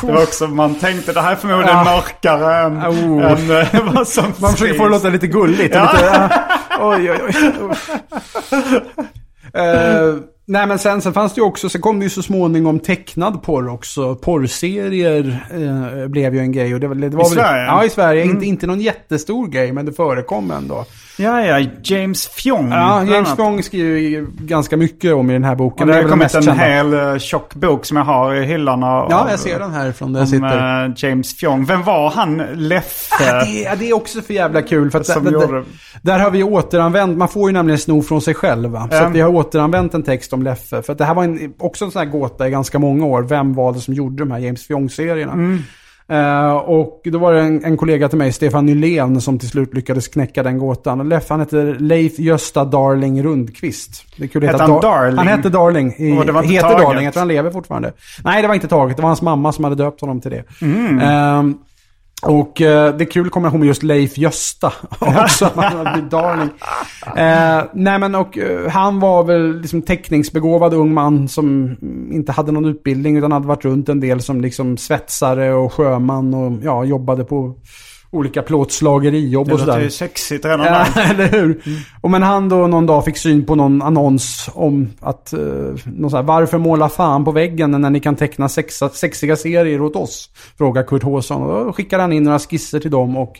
det var också, man tänkte det här är förmodligen Ja. mörkare än, Oh. än eh, [LAUGHS] vad som Man försöker få det låta lite gulligt. Ja. Lite, ja. oj, oj, oj. [LAUGHS] Eh, nej men sen, sen fanns det ju också, sen kom det ju så småningom tecknad porr också. Porrserier eh, blev ju en grej. Och det, det var I Sverige? Ja, i Sverige. Inte, inte någon jättestor grej, men det förekom ändå. Ja, ja, James Fjong. Ja, James. Fong skriver ju ganska mycket om i den här boken. Och det har väl kommit mest en kända. hel uh, tjock bok som jag har i hyllan av, Ja, jag ser den här från där jag sitter. eh, James Fjong. Vem var han? Leffe? Ja, det, är, det är också för jävla kul. För där, där, gjorde- där har vi återanvänt, man får ju nämligen sno från sig själv. Va? Så att vi har återanvänt en text om Leffe. För att det här var en, också en sån här gåta i ganska många år. Vem var det som gjorde de här James Fjong-serierna? Mm. Eh, och då var det en, en kollega till mig, Stefan Nylén, som till slut lyckades knäcka den gåtan. Leffe, han heter Leif Gösta Darling Rundqvist. Det att Hette han Dar- Darling? Han hette Darling. I, Och det var inte heter taget? Darling, jag tror han lever fortfarande. Nej, det var inte taget. Det var hans mamma som hade döpt honom till det. Mm. Ehm, och eh, det är kul kombination med just Leif Gösta [LAUGHS] också. han blivit Darling. Eh, nej men och eh, han var väl liksom teckningsbegåvad ung man som inte hade någon utbildning utan hade varit runt en del som liksom svetsare och sjöman och ja, jobbade på olika plåtslagerijobb Det och låter sådär. ju sexigt redan Ja, [LAUGHS] eller hur? Och men han då någon dag fick syn på någon annons om att, eh, någon så här, varför måla fan på väggen när ni kan teckna sexa, sexiga serier åt oss? Frågar Kurt Håsson. Och då skickade han in några skisser till dem och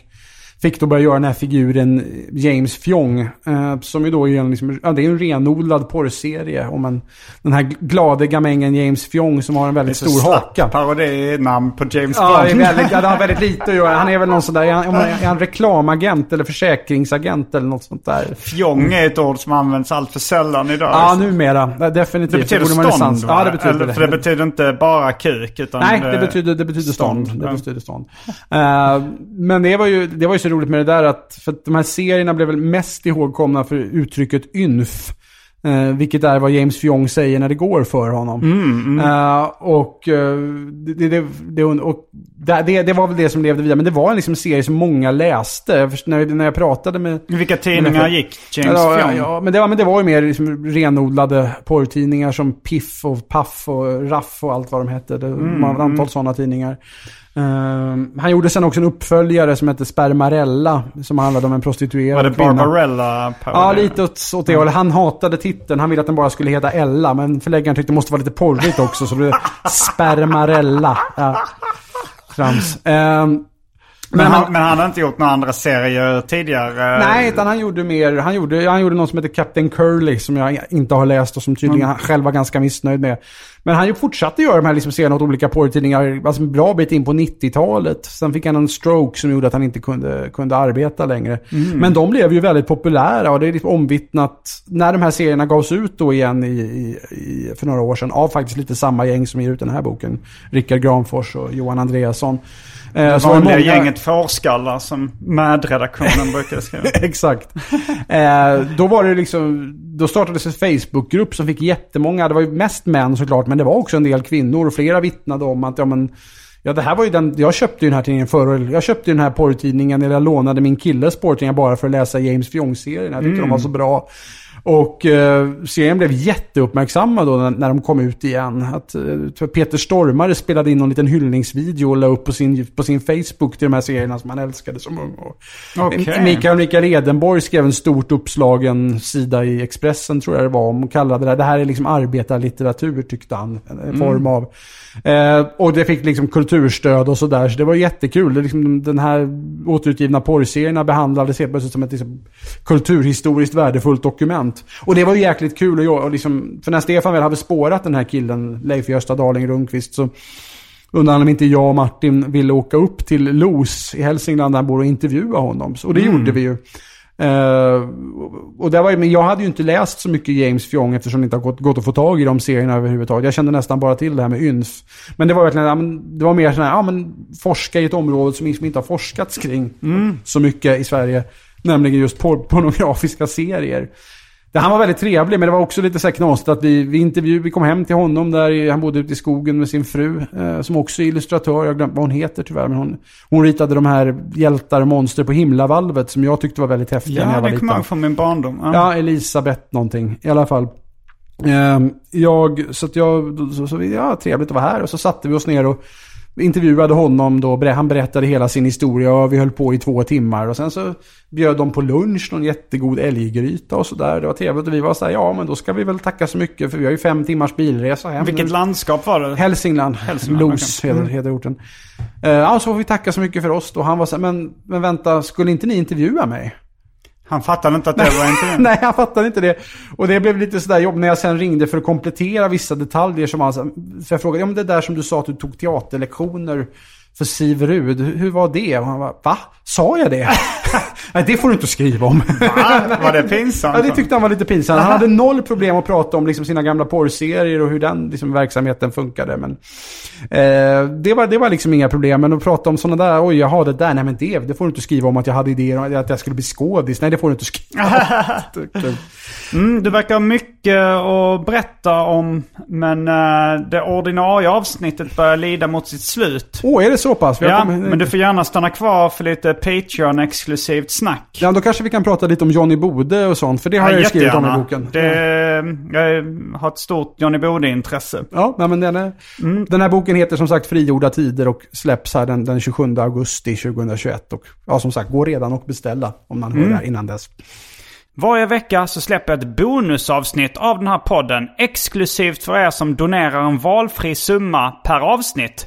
fick då börja göra den här figuren James Fjong. Eh, som ju då är en, liksom, ja, det är en renodlad porrserie om en, den här glade gamängen James Fjong som har en väldigt stor haka. parodinamn på James Ja, det är Bond. väldigt, ja, det har väldigt lite att göra. Han är väl någon sån där, är han, är han reklamagent eller försäkringsagent eller något sånt där? Fjong är ett ord som används allt för sällan idag. Ja, numera. Ja, Definitivt. det betyder man stånd va? Ja, det betyder Eller, det. För det betyder inte bara kuk utan Nej, det betyder, det betyder stånd. stånd, Det betyder stånd. Eh, men det var, ju, det var ju så roligt med det där att, för att de här serierna blev väl mest ihågkomna för uttrycket ynf. Eh, vilket är vad James Fiong säger när det går för honom. Eh, och eh, det, det, det, och det, det, var väl det som levde vidare. Men det var en liksom serie som många läste. Först- när, när jag pratade med... Vilka tidningar gick James ja, Fjong? ja, men det, var, men det var ju mer liksom renodlade porrtidningar som Piff och Puff och Raff och allt vad de hette. Det Mm, var ett antal sådana tidningar. Ehm, han gjorde sen också en uppföljare som hette Spermarella. Som handlade om en prostituerad Var det kvinna. Barbarella? Ja, lite åt, åt det hållet. Han hatade titeln. Han ville att den bara skulle heta Ella. Men förläggaren tyckte det måste vara lite porrigt också. Så det blev Spermarella. Ja. Trams. Ehm, Men, han, men han har inte gjort några andra serier tidigare? Nej, utan han gjorde mer. Han gjorde, han gjorde något som heter Captain Curly som jag inte har läst och som tydligen han själv var ganska missnöjd med. Men han fortsatte göra de här liksom serierna åt olika porrtidningar, alltså en bra bit in på 90-talet. Sen fick han en stroke som gjorde att han inte kunde, kunde arbeta längre. Men de blev ju väldigt populära och det är liksom omvittnat när de här serierna gavs ut då igen i, i, i, för några år sedan av faktiskt lite samma gäng som ger ut den här boken. Rickard Granfors och Johan Andreasson. Eh, så vanliga många- gänget fårskallar som med-redaktionen brukar skriva. [LAUGHS] Exakt. Eh, då var det liksom, då startades en Facebookgrupp som fick jättemånga, det var ju mest män såklart, men det var också en del kvinnor och flera vittnade om att, ja men, ja det här var ju den, jag köpte ju den här tidningen förr, jag köpte ju den här porrtidningen, eller jag lånade min killes porrtidningar bara för att läsa James Fjong-serien, jag tyckte de var så bra. Och eh, serien blev jätteuppmärksammad då när, när de kom ut igen. Att, eh, Peter Stormare spelade in någon liten hyllningsvideo och la upp på sin, på sin Facebook till de här serierna som han älskade som ung. Och, Okej. Mikael Mikael Edenborg skrev en stort uppslagen sida i Expressen tror jag det var. Om kallade det, det här är liksom arbetarlitteratur tyckte han. En Mm. form av. Eh, och det fick liksom kulturstöd och sådär. Så det var jättekul. Det liksom, den här återutgivna porrserierna behandlades helt plötsligt som ett liksom, kulturhistoriskt värdefullt dokument. Och det var ju jäkligt kul att göra. Liksom, för när Stefan väl hade spårat den här killen, Leif Gösta Darling Rundqvist, så undrade han om inte jag och Martin ville åka upp till Los i Hälsingland där han bor och intervjua honom. Och det gjorde vi ju. Eh, och där var, ju- men jag hade ju inte läst så mycket James Fjong eftersom det inte har gått, gått att få tag i de serierna överhuvudtaget. Jag kände nästan bara till det här med ynf. Men det var verkligen, ja, men, det var mer sådär, ja men forska i ett område som liksom inte har forskats kring så mycket i Sverige. Nämligen just por pornografiska serier. Det, han var väldigt trevlig, men det var också lite så här knasigt att vi, vi, intervju, vi kom hem till honom där, han bodde ute i skogen med sin fru, eh, som också är illustratör, jag har glömt vad hon heter tyvärr, men hon, hon ritade de här hjältar och monster på himlavalvet som jag tyckte var väldigt häftiga när Ja, jag var det kommer liten. jag ihåg från min barndom. Ja. Ja, Elisabeth någonting i alla fall. Ehm, jag, så att jag, så, så, ja, trevligt att vara här. Och så satte vi oss ner och intervjuade honom då. Han berättade hela sin historia och vi höll på i två timmar. Och sen så bjöd de på lunch, någon jättegod älggryta och sådär. Det var trevligt och vi var så här, ja men då ska vi väl tacka så mycket för vi har ju fem timmars bilresa hem. Vilket nu. landskap var det? Hälsingland. Hälsingland, Los heter, Mm. heter orten. Uh, ja, så får vi tacka så mycket för oss då. Han var så här, men, men vänta, skulle inte ni intervjua mig? Han fattade inte att det var intervjun. [LAUGHS] Nej, han fattade inte det. Och det blev lite sådär jobb när jag sen ringde för att komplettera vissa detaljer som han sa. För jag frågade, ja men det där som du sa att du tog teaterlektioner för Siv Rud, hur, var det? Och han var, va? Sa jag det? [LAUGHS] [LAUGHS] Nej, det får du inte skriva om. Va? Var det pinsamt? Ja, det tyckte han var lite pinsamt. Han hade noll problem att prata om liksom, sina gamla porrserier och hur den liksom, verksamheten funkade. Men, eh, det, var, det var liksom inga problem. Men att prata om sådana där, oj, jaha, det där, nej men det, det får du inte skriva om att jag hade idéer om att jag skulle bli skådis. Nej, det får du inte skriva om. [LAUGHS] Mm, du verkar ha mycket att berätta om. Men eh, det ordinarie avsnittet börjar lida mot sitt slut. Åh, är det så pass? Vi Ja, kommit- men du får gärna stanna kvar för lite Patreon-exklusivt snack. Ja, då kanske vi kan prata lite om Johnny Bode och sånt. För det har jag ju skrivit om i boken. Det, jag har ett stort Johnny Bode-intresse. Ja, men den, är, den här boken heter som sagt Frigjorda tider och släpps här den, den 27 augusti 2021. Och ja, som sagt, går redan att beställa om man hör det här innan dess. Varje vecka så släpper jag ett bonusavsnitt av den här podden exklusivt för er som donerar en valfri summa per avsnitt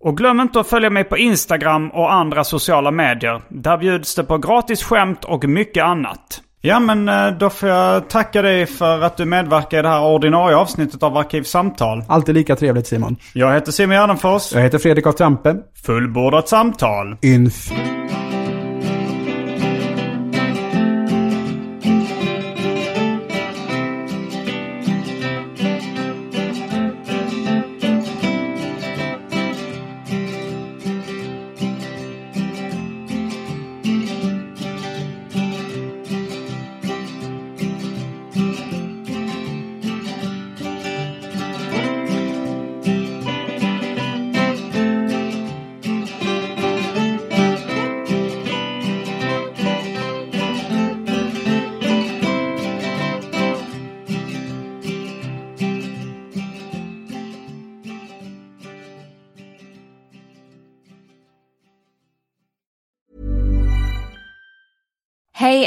Och glöm inte att följa mig på Instagram och andra sociala medier. Där bjuds det på gratis skämt och mycket annat. Ja men eh, då får jag tacka dig för att du medverkar i det här ordinarie avsnittet av Arkivsamtal. Alltid lika trevligt Simon. Jag heter Simon Gärdenfors. Jag heter Fredrik af Trampe. Fullbordat samtal. Inf.